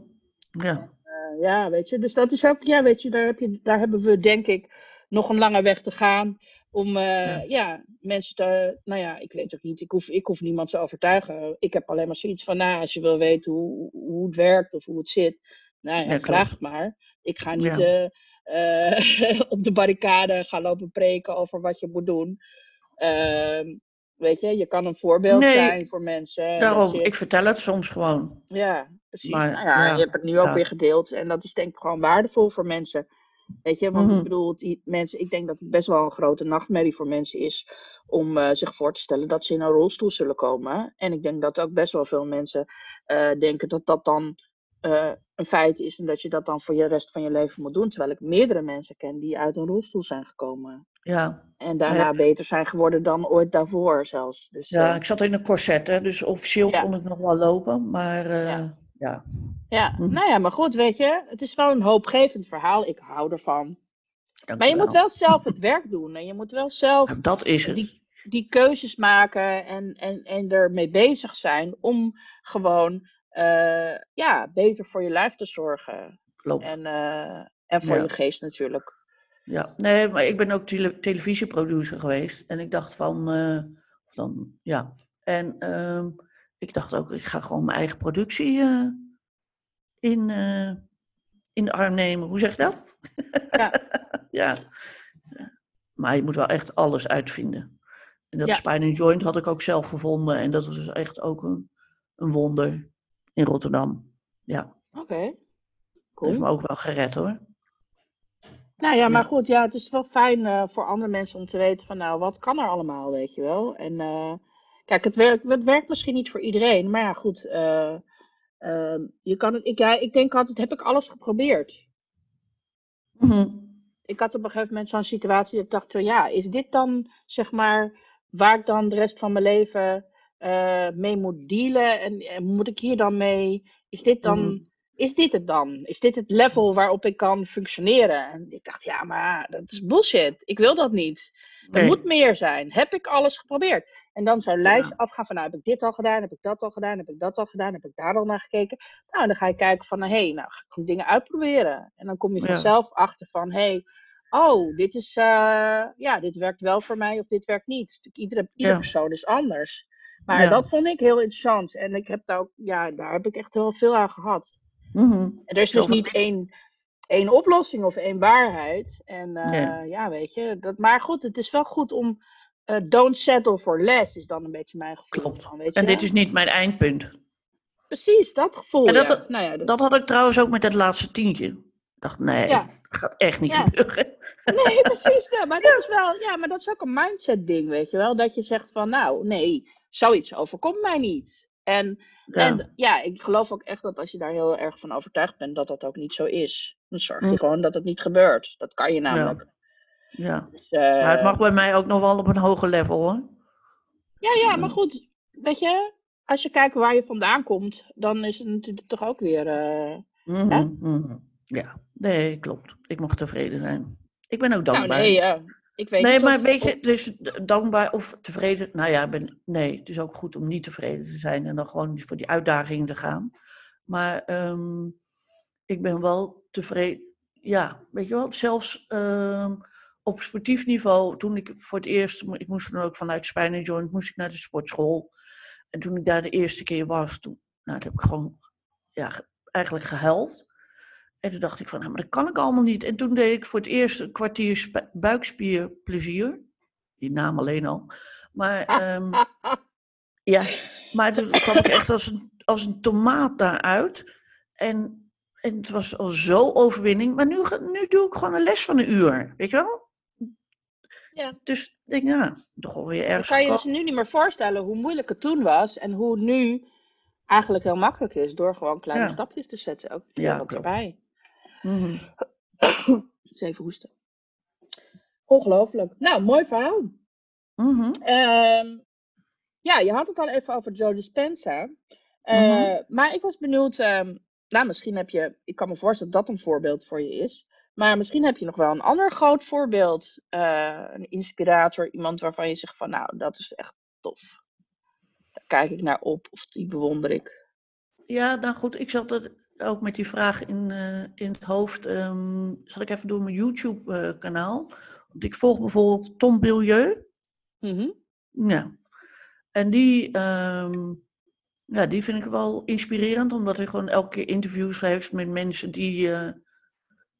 Ja, Eh, ja, weet je, dus dat is ook, ja, weet je daar, heb je, daar hebben we denk ik nog een lange weg te gaan. Om Ja. ja. mensen te, nou ja, ik weet ook niet, ik hoef, ik hoef niemand te overtuigen. Ik heb alleen maar zoiets van, nou, als je wil weten hoe, hoe het werkt of hoe het zit, nou ja, vraag het maar. Ik ga niet Ja. eh, <laughs> op de barricade gaan lopen preken over wat je moet doen. Ehm, weet je, je kan een voorbeeld Nee, zijn voor mensen. en daarom, ik vertel het soms gewoon. Ja, precies. Maar, nou ja, ja, je hebt het nu ook weer gedeeld. En dat is denk ik gewoon waardevol voor mensen. Weet je, want Mhm. ik bedoel, het, i- mensen, ik denk dat het best wel een grote nachtmerrie voor mensen is om eh, zich voor te stellen dat ze in een rolstoel zullen komen. En ik denk dat ook best wel veel mensen eh, denken dat dat dan eh, een feit is en dat je dat dan voor de rest van je leven moet doen. Terwijl ik meerdere mensen ken die uit een rolstoel zijn gekomen. Ja. En daarna beter zijn geworden dan ooit daarvoor zelfs. Dus, ja, eh, ik zat in een corset, hè, dus officieel Ja. kon ik nog wel lopen, maar eh, Ja. ja. ja, Mhm. nou ja, maar goed, weet je, het is wel een hoopgevend verhaal. Ik hou ervan. dank Maar je wel. moet wel zelf het werk doen. En je moet wel zelf Ja, dat is het. die, die keuzes maken en, en, en ermee bezig zijn om gewoon eh, ja, beter voor je lijf te zorgen. Klopt. En, eh, en voor Ja. je geest natuurlijk. Ja, nee, maar ik ben ook tele- televisieproducer geweest. En ik dacht van, eh, dan, ja. En ehm, ik dacht ook, ik ga gewoon mijn eigen productie in, in de arm nemen. Hoe zeg je dat? Ja. <laughs> ja. Maar je moet wel echt alles uitvinden. En dat Ja. Spine and Joint had ik ook zelf gevonden. En dat was dus echt ook een, een wonder in Rotterdam. Ja, Oké. Cool. heeft me ook wel gered hoor. Nou ja, maar Ja. goed, ja, het is wel fijn eh, voor andere mensen om te weten van, nou, wat kan er allemaal, weet je wel? En eh, kijk, het werkt, het werkt misschien niet voor iedereen, maar ja, goed, eh, ehm, je kan het, ik, ja, ik denk altijd, heb ik alles geprobeerd? Mhm. Ik had op een gegeven moment zo'n situatie dat ik dacht, ja, is dit dan, zeg maar, waar ik dan de rest van mijn leven eh, mee moet dealen? En, en moet ik hier dan mee? Is dit dan, Mhm. is dit het dan? Is dit het level waarop ik kan functioneren? En ik dacht, ja, maar dat is bullshit. Ik wil dat niet. Er Nee. moet meer zijn. Heb ik alles geprobeerd? En dan zo'n lijst Ja. afgaan van, nou, heb ik dit al gedaan? Heb ik dat al gedaan? Heb ik dat al gedaan? Heb ik daar al naar gekeken? Nou, dan ga je kijken van, hé, hey, nou, ga ik dingen uitproberen. En dan kom je Ja. vanzelf achter van, hé, hey, oh, dit is, eh, ja, dit werkt wel voor mij of dit werkt niet. Dus iedere, iedere Ja. persoon is anders. Maar Ja. dat vond ik heel interessant. En ik heb daar ook, ja, daar heb ik echt wel veel aan gehad. Mhm. En er is dus niet één, één oplossing of één waarheid. En eh, Nee. ja, weet je. Dat, maar goed, het is wel goed om. eh, don't settle for less is dan een beetje mijn gevoel. Klopt. Van, weet je? En dit is niet mijn eindpunt. Precies, dat gevoel. En dat- ja. nou ja, dat, Dat had ik trouwens ook met het laatste tientje. Ik dacht, nee, Ja. dat gaat echt niet Ja. gebeuren. Nee, precies. ja, maar <laughs> dat is wel. Ja, maar dat is ook een mindset ding, weet je wel. Dat je zegt van, nou, nee, zoiets overkomt mij niet. En Ja. En ja, ik geloof ook echt dat als je daar heel erg van overtuigd bent, dat dat ook niet zo is. Dan zorg je Mm. gewoon dat het niet gebeurt. Dat kan je namelijk. ja. Dus, eh, Maar het mag bij mij ook nog wel op een hoger level hoor. ja, ja, dus, maar eh, goed, weet je, als je kijkt waar je vandaan komt, dan is het natuurlijk toch ook weer. eh, Mhm, Ja? mhm. Ja, nee, klopt. Ik mag tevreden zijn. Ik ben ook Nou, dankbaar. nee, ja. Ik weet nee, maar weet je, dus dankbaar of tevreden. Nou ja, ben, nee, het is ook goed om niet tevreden te zijn en dan gewoon voor die uitdaging te gaan. Maar ehm, ik ben wel tevreden. Ja, weet je wel, zelfs ehm, op sportief niveau, toen ik voor het eerst, ik moest dan ook vanuit Spine Joint, moest ik naar de sportschool. En toen ik daar de eerste keer was, toen, nou, toen heb ik gewoon, ja, ge- eigenlijk gehuild. En toen dacht ik van, nou, maar dat kan ik allemaal niet. En toen deed ik voor het eerst een kwartier sp- buikspierplezier. Die naam alleen al. Maar, <laughs> ehm, ja, maar toen kwam ik echt als een, als een tomaat daaruit. En, en het was al zo overwinning. Maar nu, nu doe ik gewoon een les van een uur. Weet je wel? Ja. Dus ik denk, ja, toch wel weer Dan ergens kan je gekomen. dus nu niet meer voorstellen hoe moeilijk het toen was en hoe nu eigenlijk heel makkelijk is door gewoon kleine Ja. stapjes te zetten. Keer Ja, erbij. Mhm. <coughs> Eens even hoesten. Ongelooflijk. Nou, mooi verhaal. Mhm. Ehm, ja, je had het al even over Joe Dispenza. Eh, Mhm. Maar ik was benieuwd, ehm, nou misschien heb je, ik kan me voorstellen dat dat een voorbeeld voor je is. Maar misschien heb je nog wel een ander groot voorbeeld. eh, een inspirator, iemand waarvan je zegt van nou, dat is echt tof. Daar kijk ik naar op of die bewonder ik. Ja, nou goed, ik zat er ook met die vraag in, eh, in het hoofd. ehm zat ik even door mijn YouTube-kanaal. Want ik volg bijvoorbeeld Tom Bilieu. Mhm. Ja. En die, ehm, ja, die vind ik wel inspirerend, omdat hij gewoon elke keer interviews heeft met mensen die, eh,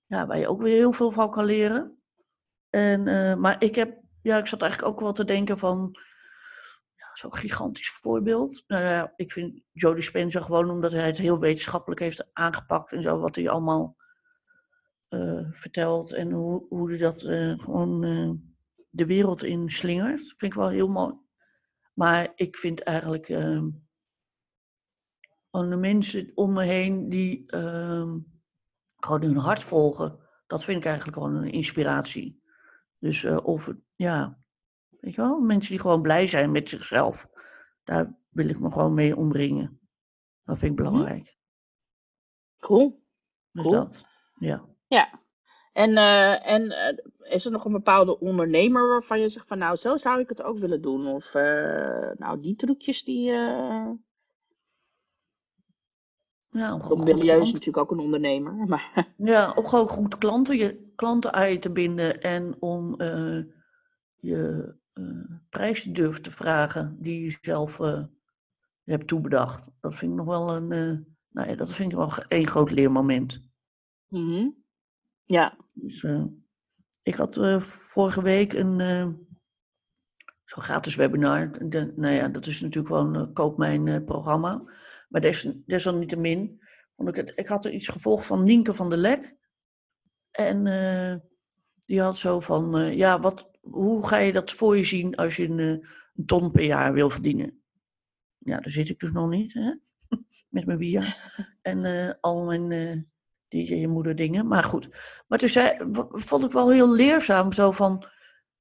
ja, waar je ook weer heel veel van kan leren. En, eh, maar ik heb, ja, ik zat eigenlijk ook wel te denken van, zo'n gigantisch voorbeeld. Ja, ik vind Joe Dispenza gewoon omdat hij het heel wetenschappelijk heeft aangepakt en zo, wat hij allemaal eh, vertelt en hoe, hoe hij dat eh, gewoon eh, de wereld in slingert. vind ik wel heel mooi. Maar ik vind eigenlijk ehm, gewoon de mensen om me heen die ehm, gewoon hun hart volgen, dat vind ik eigenlijk gewoon een inspiratie. Dus of ja, weet je wel, mensen die gewoon blij zijn met zichzelf, daar wil ik me gewoon mee omringen. Dat vind ik Mhm. belangrijk. Cool. Dus Cool. dat, ja. Ja. En, eh, en eh, is er nog een bepaalde ondernemer waarvan je zegt van nou, zo zou ik het ook willen doen? Of eh, nou, die trucjes die. Ja, Bilieu is natuurlijk ook een ondernemer. <laughs> Maar ja, om gewoon goed klanten, je klanten aan je te binden en om je prijs te durven te vragen die je zelf eh, hebt toebedacht. Dat vind ik nog wel een, eh, nou ja, dat vind ik wel één groot leermoment. Mhm. ja. Dus, eh, ik had eh, vorige week een, eh, zo'n gratis webinar. De, nou ja, dat is natuurlijk gewoon koop mijn programma. Maar des, desalniettemin, want ik, ik had er iets gevolgd van Nienke van der Lek. En uh, die had zo van, ja, wat, hoe ga je dat voor je zien als je een, een ton per jaar wil verdienen? Ja, daar zit ik dus nog niet, hè? <laughs> met mijn via en al mijn DJ-moeder dingen. Maar goed, maar toen zei, vond ik wel heel leerzaam zo van,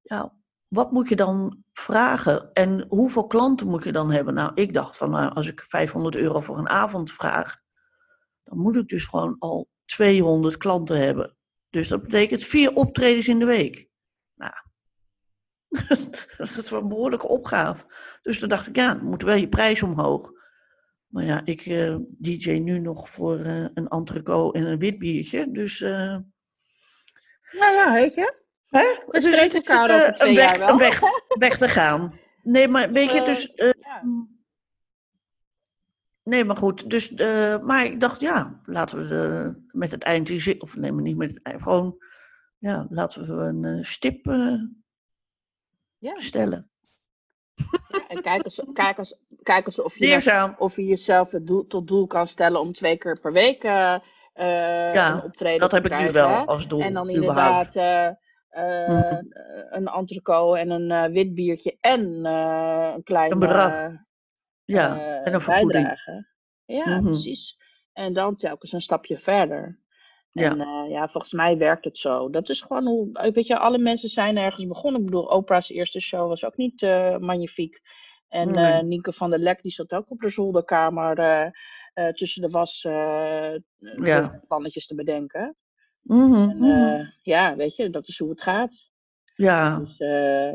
ja, wat moet je dan vragen en hoeveel klanten moet je dan hebben? Nou, ik dacht van, nou, als ik 500 euro voor een avond vraag, dan moet ik dus gewoon al 200 klanten hebben. Dus dat betekent vier optredens in de week. Nou, <laughs> dat is wel een behoorlijke opgave. Dus toen dacht ik, ja, dan moet wel je prijs omhoog. Maar ja, ik uh, DJ nu nog voor uh, een entrecote en een wit biertje. Dus. Uh... Ja, ja, weet je. Hè? We dus het over twee een weg. Een weg, weg te gaan. Nee, maar weet je, dus. ja. Nee, maar goed. Dus, maar ik dacht, ja, laten we met het eind. Of nee, maar niet met het eind. Gewoon, ja, laten we een stip ja. stellen. Ja, en kijk eens, kijk, eens, kijk eens of, je, Leerzaam. of je jezelf het doel, tot doel kan stellen om twee keer per week uh, ja, een optreden dat te heb krijgen. ik nu wel hè? als doel. En dan überhaupt. inderdaad uh, uh, Mhm. een entrecote en een uh, wit biertje en uh, een klein Een bedrag. Ja, uh, en een vergoeding. bijdrage. Ja, Mhm. precies. En dan telkens een stapje verder. Ja. En uh, ja, volgens mij werkt het zo. Dat is gewoon hoe, weet je, alle mensen zijn ergens begonnen. Ik bedoel, Oprah's eerste show was ook niet uh, magnifiek. En Nee. uh, Nienke van der Lek, die zat ook op de zolderkamer tussen de was Ja. plannetjes te bedenken. En uh, ja, weet je, dat is hoe het gaat. Ja, Dus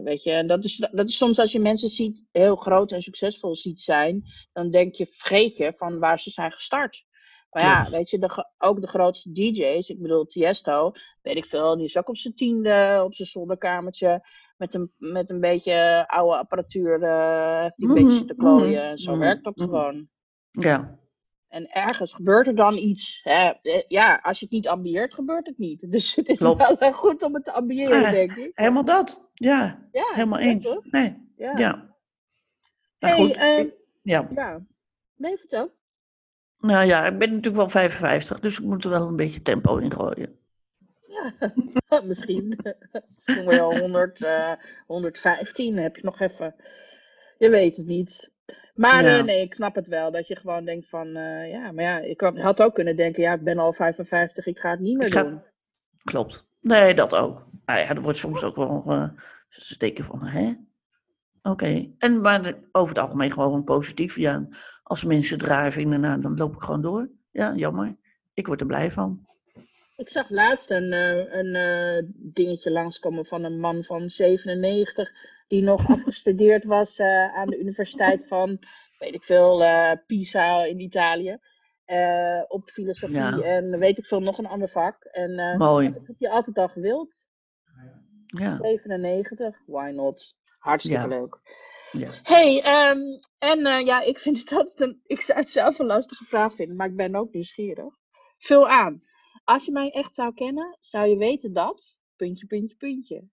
weet je, en dat is, dat is soms als je mensen ziet, heel groot en succesvol ziet zijn, dan denk je, vergeet je van waar ze zijn gestart. Maar ja, weet je, de, ook de grootste DJ's, ik bedoel Tiesto, weet ik veel, die is ook op zijn tiende, op zijn zolderkamertje, met een, met een beetje oude apparatuur, eh heeft die een Mhm, beetje zitten klooien. mhm, En zo mhm, werkt dat mhm. gewoon. ja, En ergens gebeurt er dan iets. Hè? Eh, Ja, als je het niet ambieert, gebeurt het niet. <laughs> Dus het is Klopt. wel eh, goed om het te ambiëren, Ah, denk ik. helemaal dat. Ja, Ja, helemaal eens. toch? Nee, Ja. ja. Maar Hey, goed, ehm, ja. Ja. Nee, vertel. Nou ja, ik ben natuurlijk wel 55, dus ik moet er wel een beetje tempo in gooien. Ja, <laughs> misschien. <laughs> Misschien al 100, eh 115, heb je nog even. Je weet het niet. Maar Ja. eh, nee, ik snap het wel. Dat je gewoon denkt van, eh, ja, maar ja, ik had ook kunnen denken, ja, ik ben al 55, ik ga het niet meer ga- doen. Klopt. Nee, dat ook. Nou ja, er wordt soms ook wel uh, steken van, hè? Oké. En maar over het algemeen gewoon positief. Ja, als mensen draaien vinden, nou, dan loop ik gewoon door. Ja, jammer. Ik word er blij van. Ik zag laatst een, eh, een eh, dingetje langskomen van een man van 97, die nog <laughs> afgestudeerd was eh, aan de Universiteit van, weet ik veel, Pisa in Italië. op filosofie Ja. en weet ik veel, nog een ander vak. En Mooi. dat had hij altijd al gewild. Ja. 97, why not? Hartstikke Ja. leuk. ja. hey, ehm, en eh, ja, ik vind het <laughs> altijd een, ik zou het zelf een lastige vraag vinden, maar ik ben ook nieuwsgierig. Vul aan. Als je mij echt zou kennen, zou je weten dat, puntje, puntje, puntje.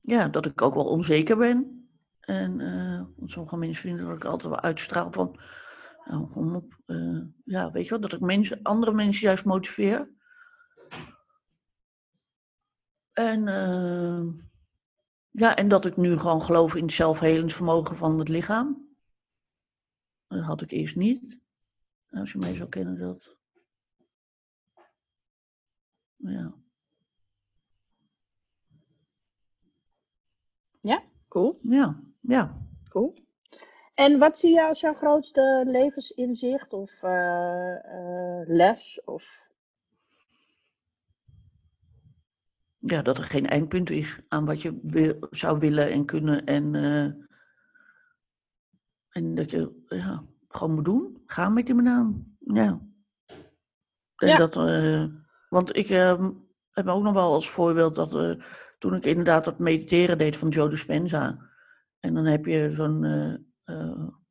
ja, dat ik ook wel onzeker ben. En want sommige mensen vinden dat ik altijd wel uitstraal van, nou, kom op, eh, ja, weet je wel, dat ik mensen, andere mensen juist motiveer. En, eh, ja, en dat ik nu gewoon geloof in het zelfhelend vermogen van het lichaam. Dat had ik eerst niet. Als je mij zou kennen, dat. Ja. Ja, cool, Ja, ja. cool. En wat zie je als jouw grootste levensinzicht of eh, eh, les? Of... Ja, dat er geen eindpunt is aan wat je wil, zou willen en kunnen. En, eh, en dat je ja, gewoon moet doen. Gaan met die banaan. Ja. En Ja. dat, eh, want ik eh, heb ook nog wel als voorbeeld dat toen ik inderdaad dat mediteren deed van Joe Dispenza. En dan heb je zo'n,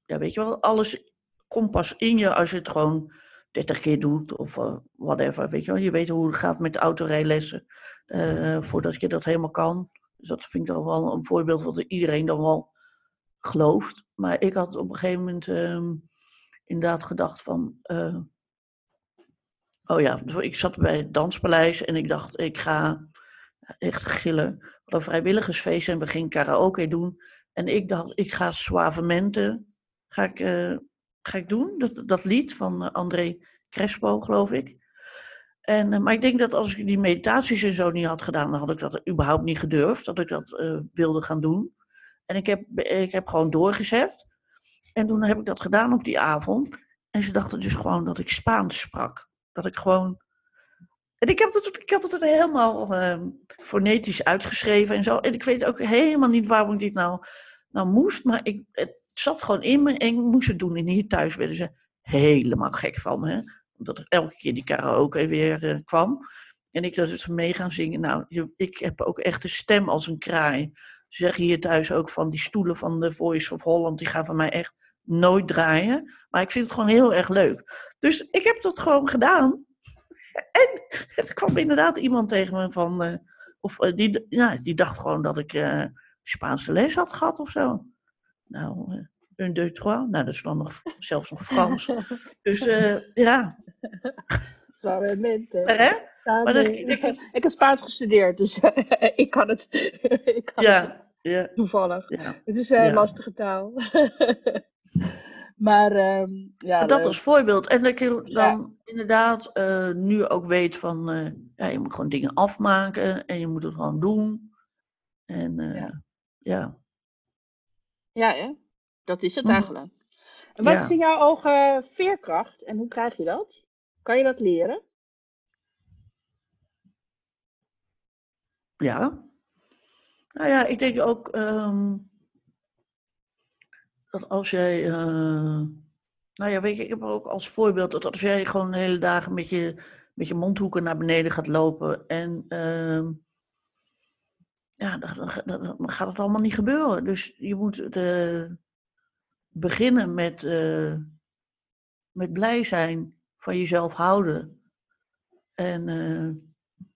ja weet je wel, alles komt pas in je als je het gewoon 30 keer doet of uh, whatever. Weet je, wel. je weet hoe het gaat met autorijlessen uh, voordat je dat helemaal kan. Dus dat vind ik dan wel een voorbeeld wat iedereen dan wel gelooft. Maar ik had op een gegeven moment um, inderdaad gedacht van. Uh, oh ja, ik zat bij het danspaleis en ik dacht, ik ga echt gillen. Hadden een vrijwilligersfeest en we gingen karaoke doen. En ik dacht, ik ga Suavementen ga ik, ga ik doen. Dat, dat lied van André Crespo, geloof ik. En, uh, maar ik denk dat als ik die meditaties en zo niet had gedaan, dan had ik dat überhaupt niet gedurfd, dat ik dat uh, wilde gaan doen. En ik heb, ik heb gewoon doorgezet. En toen heb ik dat gedaan op die avond. En ze dachten dus gewoon dat ik Spaans sprak. Dat ik gewoon. En ik, heb het, ik had het helemaal uh, fonetisch uitgeschreven en zo. En ik weet ook helemaal niet waarom ik dit nou, nou moest. Maar ik, het zat gewoon in me en ik moest het doen. En hier thuis werden ze helemaal gek van. Hè? Omdat er elke keer die karaoke weer uh, kwam. En ik dat dus mee gaan zingen. Nou, ik heb ook echt een stem als een kraai. Ze zeggen hier thuis ook van die stoelen van de Voice of Holland, die gaan van mij echt nooit draaien. Maar ik vind het gewoon heel erg leuk. Dus ik heb dat gewoon gedaan. <laughs> En er kwam inderdaad iemand tegen me van, uh, of uh, die, ja, die dacht gewoon dat ik Spaanse les had gehad of zo. Nou, un, deux, trois. Nou, dat is dan nog, zelfs nog Frans. <laughs> Dus ja. Suavemente. Hè? Maar dat, ik, <laughs> ik, heb Spaans gestudeerd, dus <laughs> ik kan het, ik kan ja, het ja, toevallig. ja. Het is een Ja. lastige taal. maar ehm, ja, dat als voorbeeld. En dat je dan inderdaad eh, nu ook weet van, eh, ja, je moet gewoon dingen afmaken en je moet het gewoon doen. En eh, Ja. ja. hè? dat is het Mhm. eigenlijk. En wat Ja. is in jouw ogen veerkracht en hoe krijg je dat? Kan je dat leren? Ja. Nou ja, ik denk ook ehm, dat als jij. eh, nou ja, weet je, ik heb ook als voorbeeld dat als jij gewoon de hele dagen met je, met je mondhoeken naar beneden gaat lopen en. ehm, ja, dan, gaat het allemaal niet gebeuren. Dus je moet de, beginnen met, eh, met blij zijn, van jezelf houden. En eh,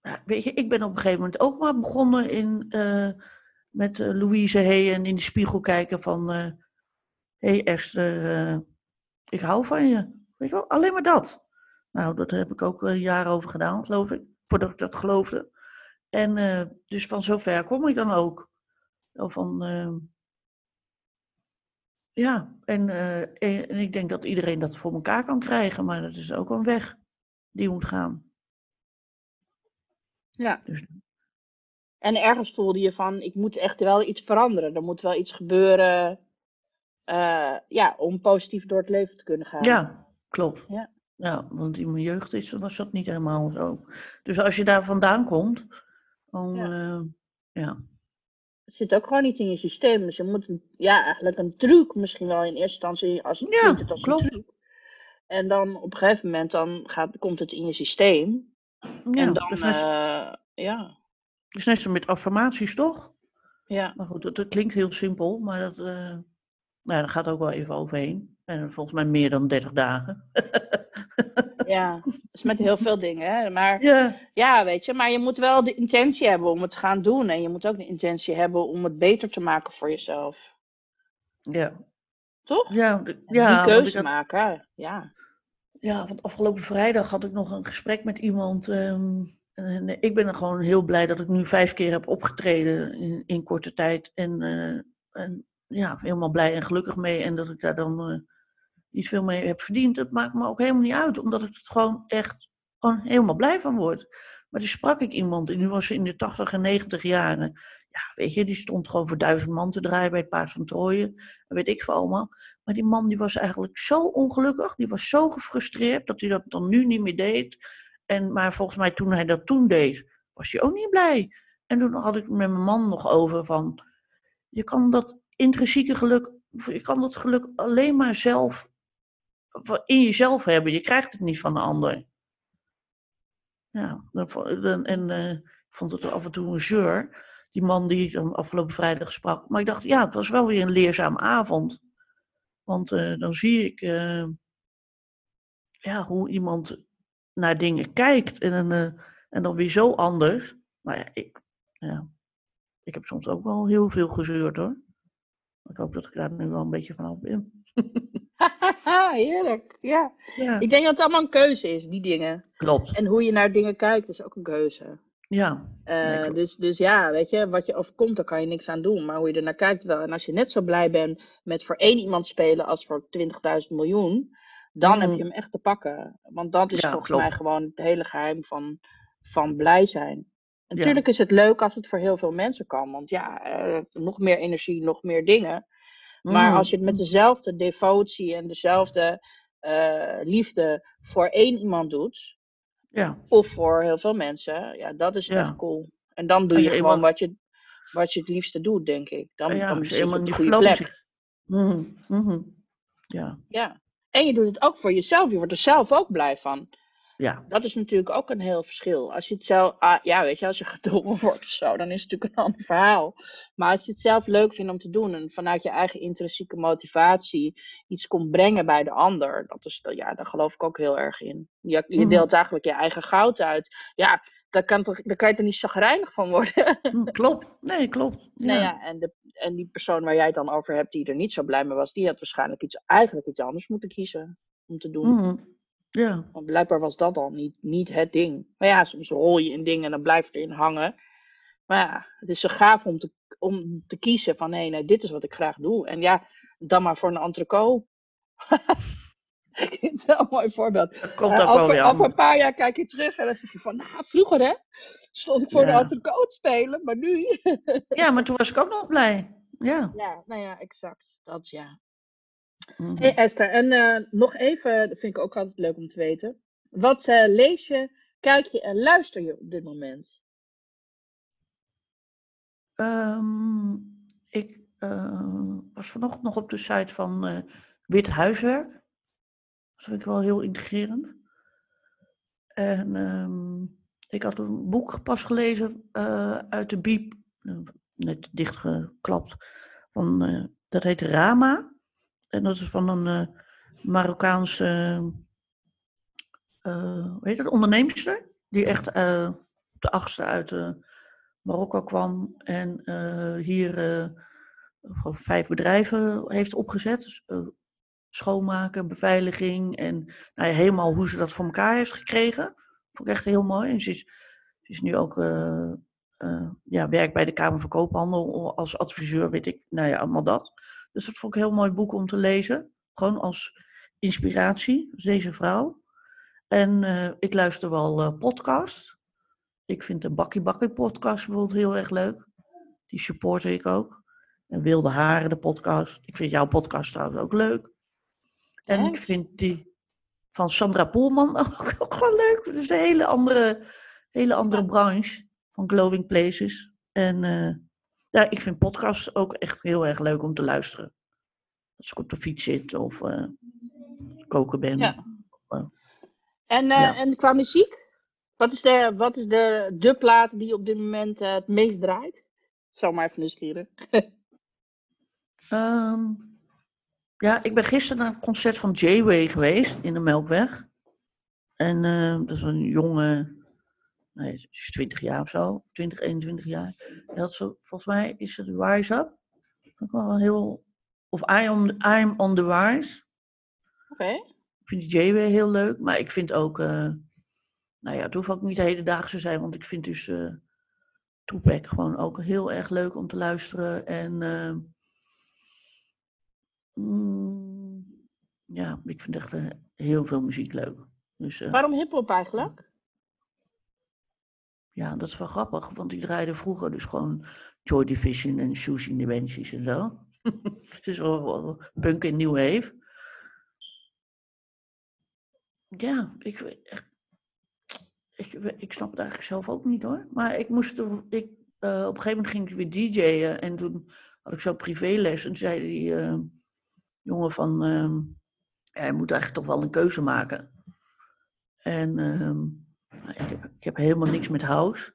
ja, weet je, ik ben op een gegeven moment ook maar begonnen in, eh, met eh, Louise Hey en in de spiegel kijken van... Hé hey Esther, eh, ik hou van je. Weet je wel, alleen maar dat. Nou, dat heb ik ook een jaar over gedaan, geloof ik. Voordat ik dat geloofde. En eh, dus van zover kom ik dan ook. Van, eh, ja, en, eh, en, en ik denk dat iedereen dat voor elkaar kan krijgen, maar dat is ook een weg die moet gaan. Ja. Dus En ergens voelde je van, ik moet echt wel iets veranderen. Er moet wel iets gebeuren ja, om positief door het leven te kunnen gaan. Ja, klopt. Ja. Ja, want in mijn jeugd is, was dat niet helemaal zo. Dus als je daar vandaan komt, dan Ja. ja. ja. Het zit ook gewoon niet in je systeem. Dus je moet ja, eigenlijk een truc misschien wel in eerste instantie. Als, Ja, het als klopt. een truc. En dan op een gegeven moment dan gaat, komt het in je systeem. ja en dan, dus net, zo- eh, ja, dus net zo met affirmaties, toch? ja, Maar goed, dat, dat klinkt heel simpel, maar dat, eh nou, dat gaat ook wel even overheen. En volgens mij meer dan 30 dagen. <laughs> ja. Dat is met heel veel dingen. Hè? Maar ja, ja, weet je, maar je moet wel de intentie hebben om het te gaan doen. En je moet ook de intentie hebben om het beter te maken voor jezelf. ja. Toch? Ja, de- ja, die keuze had- maken. Ja. Ja, want afgelopen vrijdag had ik nog een gesprek met iemand. ehm, en ik ben er gewoon heel blij dat ik nu vijf keer heb opgetreden in, in korte tijd. En, eh, en ja, helemaal blij en gelukkig mee. En dat ik daar dan eh, niet veel mee heb verdiend. Dat maakt me ook helemaal niet uit, omdat ik het gewoon echt gewoon helemaal blij van word. Maar toen sprak ik iemand en die was in de 80 en 90 jaren. Ja, weet je, die stond gewoon voor duizend man te draaien bij het Paard van Trooien. En weet ik veel allemaal. Maar die man die was eigenlijk zo ongelukkig, die was zo gefrustreerd dat hij dat dan nu niet meer deed. En, maar volgens mij toen hij dat toen deed, was hij ook niet blij. En toen had ik met mijn man nog over van, je kan dat intrinsieke geluk, je kan dat geluk alleen maar zelf, in jezelf hebben. Je krijgt het niet van de ander. Ja, dan- en eh, ik vond het af en toe een zeur, die man die ik afgelopen vrijdag sprak. Maar ik dacht, ja, het was wel weer een leerzame avond. Want eh, dan zie ik, eh, ja, hoe iemand naar dingen kijkt. En, en dan weer zo anders. Maar ja ik, ja, ik heb soms ook wel heel veel gezeurd hoor. Ik hoop dat ik daar nu wel een beetje vanaf ben. <laughs> <laughs> Heerlijk, ja. ja. Ik denk dat het allemaal een keuze is, die dingen. Klopt. En hoe je naar dingen kijkt is ook een keuze. Ja. Uh, dus, dus ja, weet je, wat je overkomt, daar kan je niks aan doen. Maar hoe je er naar kijkt wel. En als je net zo blij bent met voor één iemand spelen als voor 20.000 miljoen, dan heb je hem echt te pakken. Want dat is volgens mij gewoon het hele geheim van, van blij zijn. Natuurlijk is het leuk als het voor heel veel mensen kan. Want ja, uh, nog meer energie, nog meer dingen. Maar mm. als je het met dezelfde devotie en dezelfde uh, liefde voor één iemand doet, ja. of voor heel veel mensen, ja, dat is echt cool. En dan doe je, je gewoon wat, je, wat je het liefste doet, denk ik. Dan, ja, dan je op de goede plek. Mm -hmm. Ja. ja. En je doet het ook voor jezelf. Je wordt er zelf ook blij van. Ja. Dat is natuurlijk ook een heel verschil. Als je het zelf, ah, ja, weet je, als je <laughs> gedwongen wordt of zo, dan is het natuurlijk een ander verhaal. Maar als je het zelf leuk vindt om te doen en vanuit je eigen intrinsieke motivatie iets komt brengen bij de ander, dat is, ja, daar geloof ik ook heel erg in. Je, je mhm. deelt eigenlijk je eigen goud uit. Ja, daar kan, toch, daar kan je er niet zagrijnig van worden. Mm, klopt, nee, klopt. <laughs> Ja. Nou ja, en, de, en die persoon waar jij het dan over hebt, die er niet zo blij mee was, die had waarschijnlijk iets, eigenlijk iets anders moeten kiezen om te doen. Mm ja. Want blijkbaar was dat al niet, niet het ding. Maar ja, soms rol je in dingen en dan blijf je erin hangen. Maar ja, het is zo gaaf om te, om te kiezen van nee, nee, dit is wat ik graag doe. En ja, dan maar voor een entreco. <laughs> Het is wel een mooi voorbeeld. Dat komt uh, over, wel over een paar jaar kijk je terug en dan zeg je van, nou, vroeger hè, stond ik voor de entreco te spelen, maar nu. ja, maar toen was ik ook nog blij. Ja. Ja, nou ja, exact. Dat ja. Mm Hey Esther, en uh, nog even, dat vind ik ook altijd leuk om te weten. Wat uh, lees je, kijk je en luister je op dit moment? Um, ik uh, was vanochtend nog op de site van Wit Huiswerk. Dat vind ik wel heel integrerend. En um, ik had een boek pas gelezen uit de Biep, net dichtgeklapt. Van, dat heet Rama. En dat is van een uh, Marokkaanse, uh, hoe heet het, onderneemster. Die echt de achtste uit Marokko kwam. En hier vijf bedrijven heeft opgezet. Dus, schoonmaken, beveiliging en nou ja, helemaal hoe ze dat voor elkaar heeft gekregen. Vond ik echt heel mooi. En ze is, ze is nu ook uh, ja, werkt bij de Kamer van Koophandel als adviseur, weet ik, nou ja, allemaal dat. Dus dat vond ik een heel mooi boek om te lezen. Gewoon als inspiratie, dus deze vrouw. En uh, ik luister wel uh, podcasts. Ik vind de Bakkie Bakkie podcast bijvoorbeeld heel erg leuk. Die supporter ik ook. En Wilde Haren, de podcast. Ik vind jouw podcast trouwens ook leuk. En ik vind die van Sandra Poelman <laughs> ook, ook wel leuk. Het is een hele andere, hele andere branche van Glowing Places. En uh, ja, ik vind podcasts ook echt heel erg leuk om te luisteren. Als ik op de fiets zit of uh, koken ben. Ja. Of, uh, en, ja. en qua muziek? Wat is, de, wat is de, de plaat die op dit moment het meest draait? Zou maar even nieuwsgierig. um, <laughs> ja, ik ben gisteren naar een concert van J-Way geweest in de Melkweg. En dat is een jonge nee, is 20 jaar of zo, 20, 21 jaar. Dat volgens mij is het Wise Up. Dat wel heel, of I am, I'm on the Wise. Oké. Okay. Ik vind die J weer heel leuk, maar ik vind ook, uh, nou ja, het hoeft ook niet hedendaagse zijn, want ik vind dus uh, Tupac gewoon ook heel erg leuk om te luisteren. En uh, mm, ja, ik vind echt heel veel muziek leuk. Dus, Waarom hip-hop eigenlijk? Ja, dat is wel grappig, want die draaide vroeger dus gewoon Joy Division en Shoes in en zo. <laughs> Het is wel, punk in New Wave. Ja, ik, ik, ik, snap het eigenlijk zelf ook niet hoor. Maar ik moest ik, uh, op een gegeven moment ging ik weer DJ'en en toen had ik zo privéles en zei die uh, jongen van, uh, moet eigenlijk toch wel een keuze maken. En ehm, ik heb, ik heb helemaal niks met house.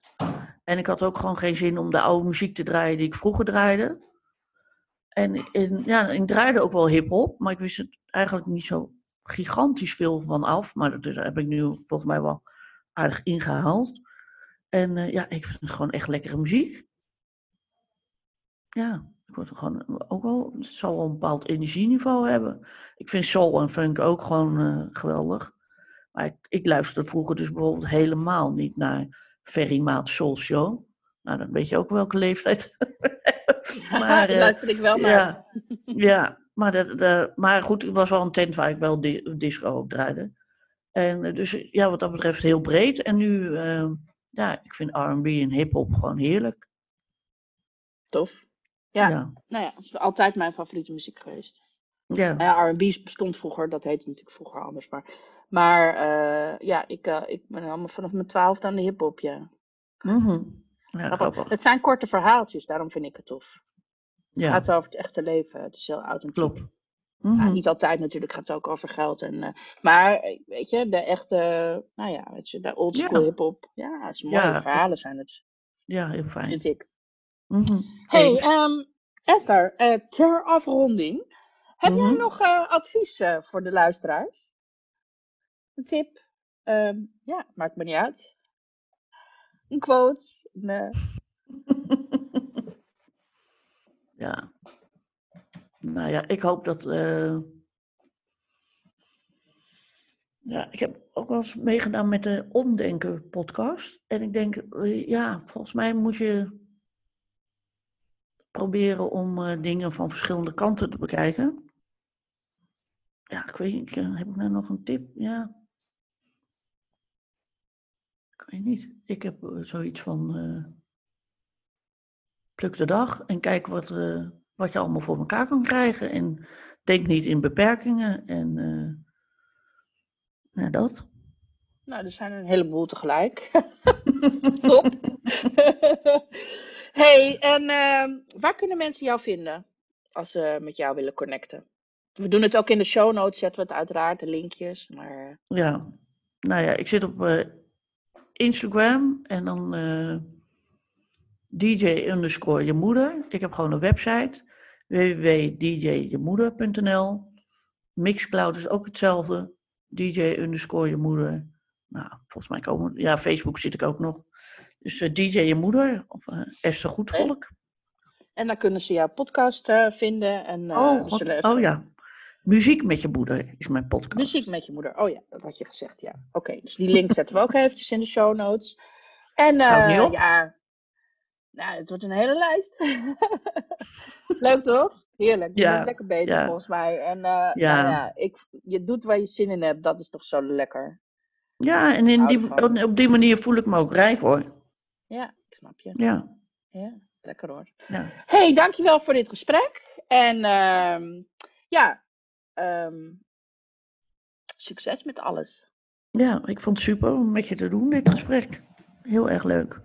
En ik had ook gewoon geen zin om de oude muziek te draaien die ik vroeger draaide. En, ja, ik draaide ook wel hip-hop, maar ik wist het eigenlijk niet zo gigantisch veel van af, maar dat heb ik nu volgens mij wel aardig ingehaald. En eh, ja, ik vind het gewoon echt lekkere muziek. Ja, ik word gewoon ook wel, het zal wel een bepaald energieniveau hebben. Ik vind soul en funk ook gewoon eh, geweldig. Maar ik, ik luisterde vroeger dus bijvoorbeeld helemaal niet naar Ferry Maat Soul Show. Nou, dan weet je ook welke leeftijd. <laughs> maar, <laughs> Daar eh, luister ik wel naar. ja, <laughs> ja maar, de, de, maar goed, het was wel een tent waar ik wel di- disco op draaide. En eh, dus ja, wat dat betreft heel breed. En nu, eh, ja, ik vind R&B en hip-hop gewoon heerlijk. Tof. Ja. Ja, Nou ja, dat is altijd mijn favoriete muziek geweest. ja. Nou ja, R&B bestond vroeger, dat heette natuurlijk vroeger anders. Maar, maar eh, ja, ik, eh, ik ben allemaal vanaf mijn twaalfde aan de hip-hop, ja. Mhm. Ja, Grappig. Het zijn korte verhaaltjes, daarom vind ik het tof. Het Ja, gaat wel over het echte leven, het is heel authentiek. klopt. Mhm. niet altijd natuurlijk, gaat het ook over geld. En, eh, maar weet je, de echte, nou ja, weet je, de oldschool Ja. hip-hop. Ja, het is mooie Ja, verhalen zijn het, Ja, heel fijn. vind ik. Mhm. Hey, Hey, ehm, Esther, ter afronding, heb jij Mhm. nog advies voor de luisteraars? Een tip? Ehm, ja, maakt me niet uit. Een quote? Eh, <laughs> Ja. Nou ja, ik hoop dat. eh, Ja, ik heb ook wel eens meegedaan met de Omdenken podcast. En ik denk, eh, ja, volgens mij moet je proberen om dingen van verschillende kanten te bekijken. Ja, ik weet niet, heb ik nou nog een tip? Ja. Weet niet. Ik heb eh, zoiets van. eh, pluk de dag en kijk wat, eh, wat je allemaal voor elkaar kan krijgen. En denk niet in beperkingen. En ja, dat. nou, er zijn een heleboel tegelijk. <laughs> Top. <laughs> hey, en ehm, waar kunnen mensen jou vinden als ze met jou willen connecten? We doen het ook in de show notes, zetten we het uiteraard, de linkjes. Maar Ja, nou ja, ik zit op Instagram en dan eh, DJ underscore je moeder. Ik heb gewoon een website www.djjemoeder.nl. Mixcloud is ook hetzelfde. DJ underscore je moeder. Nou, volgens mij komen. Ja, Facebook zit ik ook nog. Dus eh, DJ je moeder of eh Esther Goedvolk. En dan kunnen ze jouw podcast vinden. En, oh, we God, zullen even- oh ja. Muziek met je moeder is mijn podcast. Muziek met je moeder. Oh ja, dat had je gezegd, ja. Oké, dus die link zetten we ook eventjes in de show notes. En eh, ja, nou, het wordt een hele lijst. <laughs> Leuk toch? Heerlijk. Je Ja, bent lekker bezig ja. volgens mij. En eh, Ja. Nou ja, ik, je doet waar je zin in hebt. Dat is toch zo lekker. Ja, en in die, op die manier voel ik me ook rijk hoor. Ja, ik snap je. Ja, Ja, lekker hoor. ja. hey, dankjewel voor dit gesprek. En ehm, ja, ehm, succes met alles. Ja, ik vond het super om met je te doen, dit gesprek. Heel erg leuk.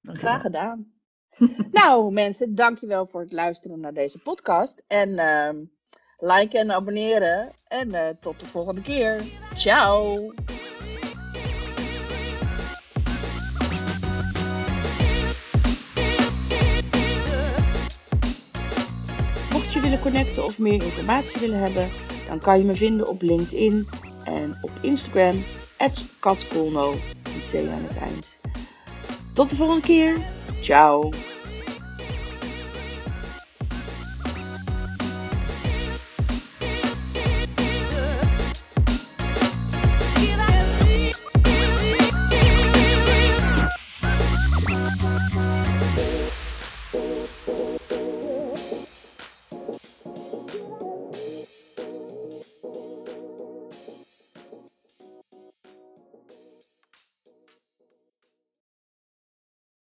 Dankjewel. Graag gedaan. <laughs> nou, mensen, dankjewel voor het luisteren naar deze podcast. En ehm liken en abonneren. En eh, tot de volgende keer. Ciao. Connecten of meer informatie willen hebben, dan kan je me vinden op LinkedIn en op Instagram, katkolno, twee het. Tot de volgende keer. Ciao.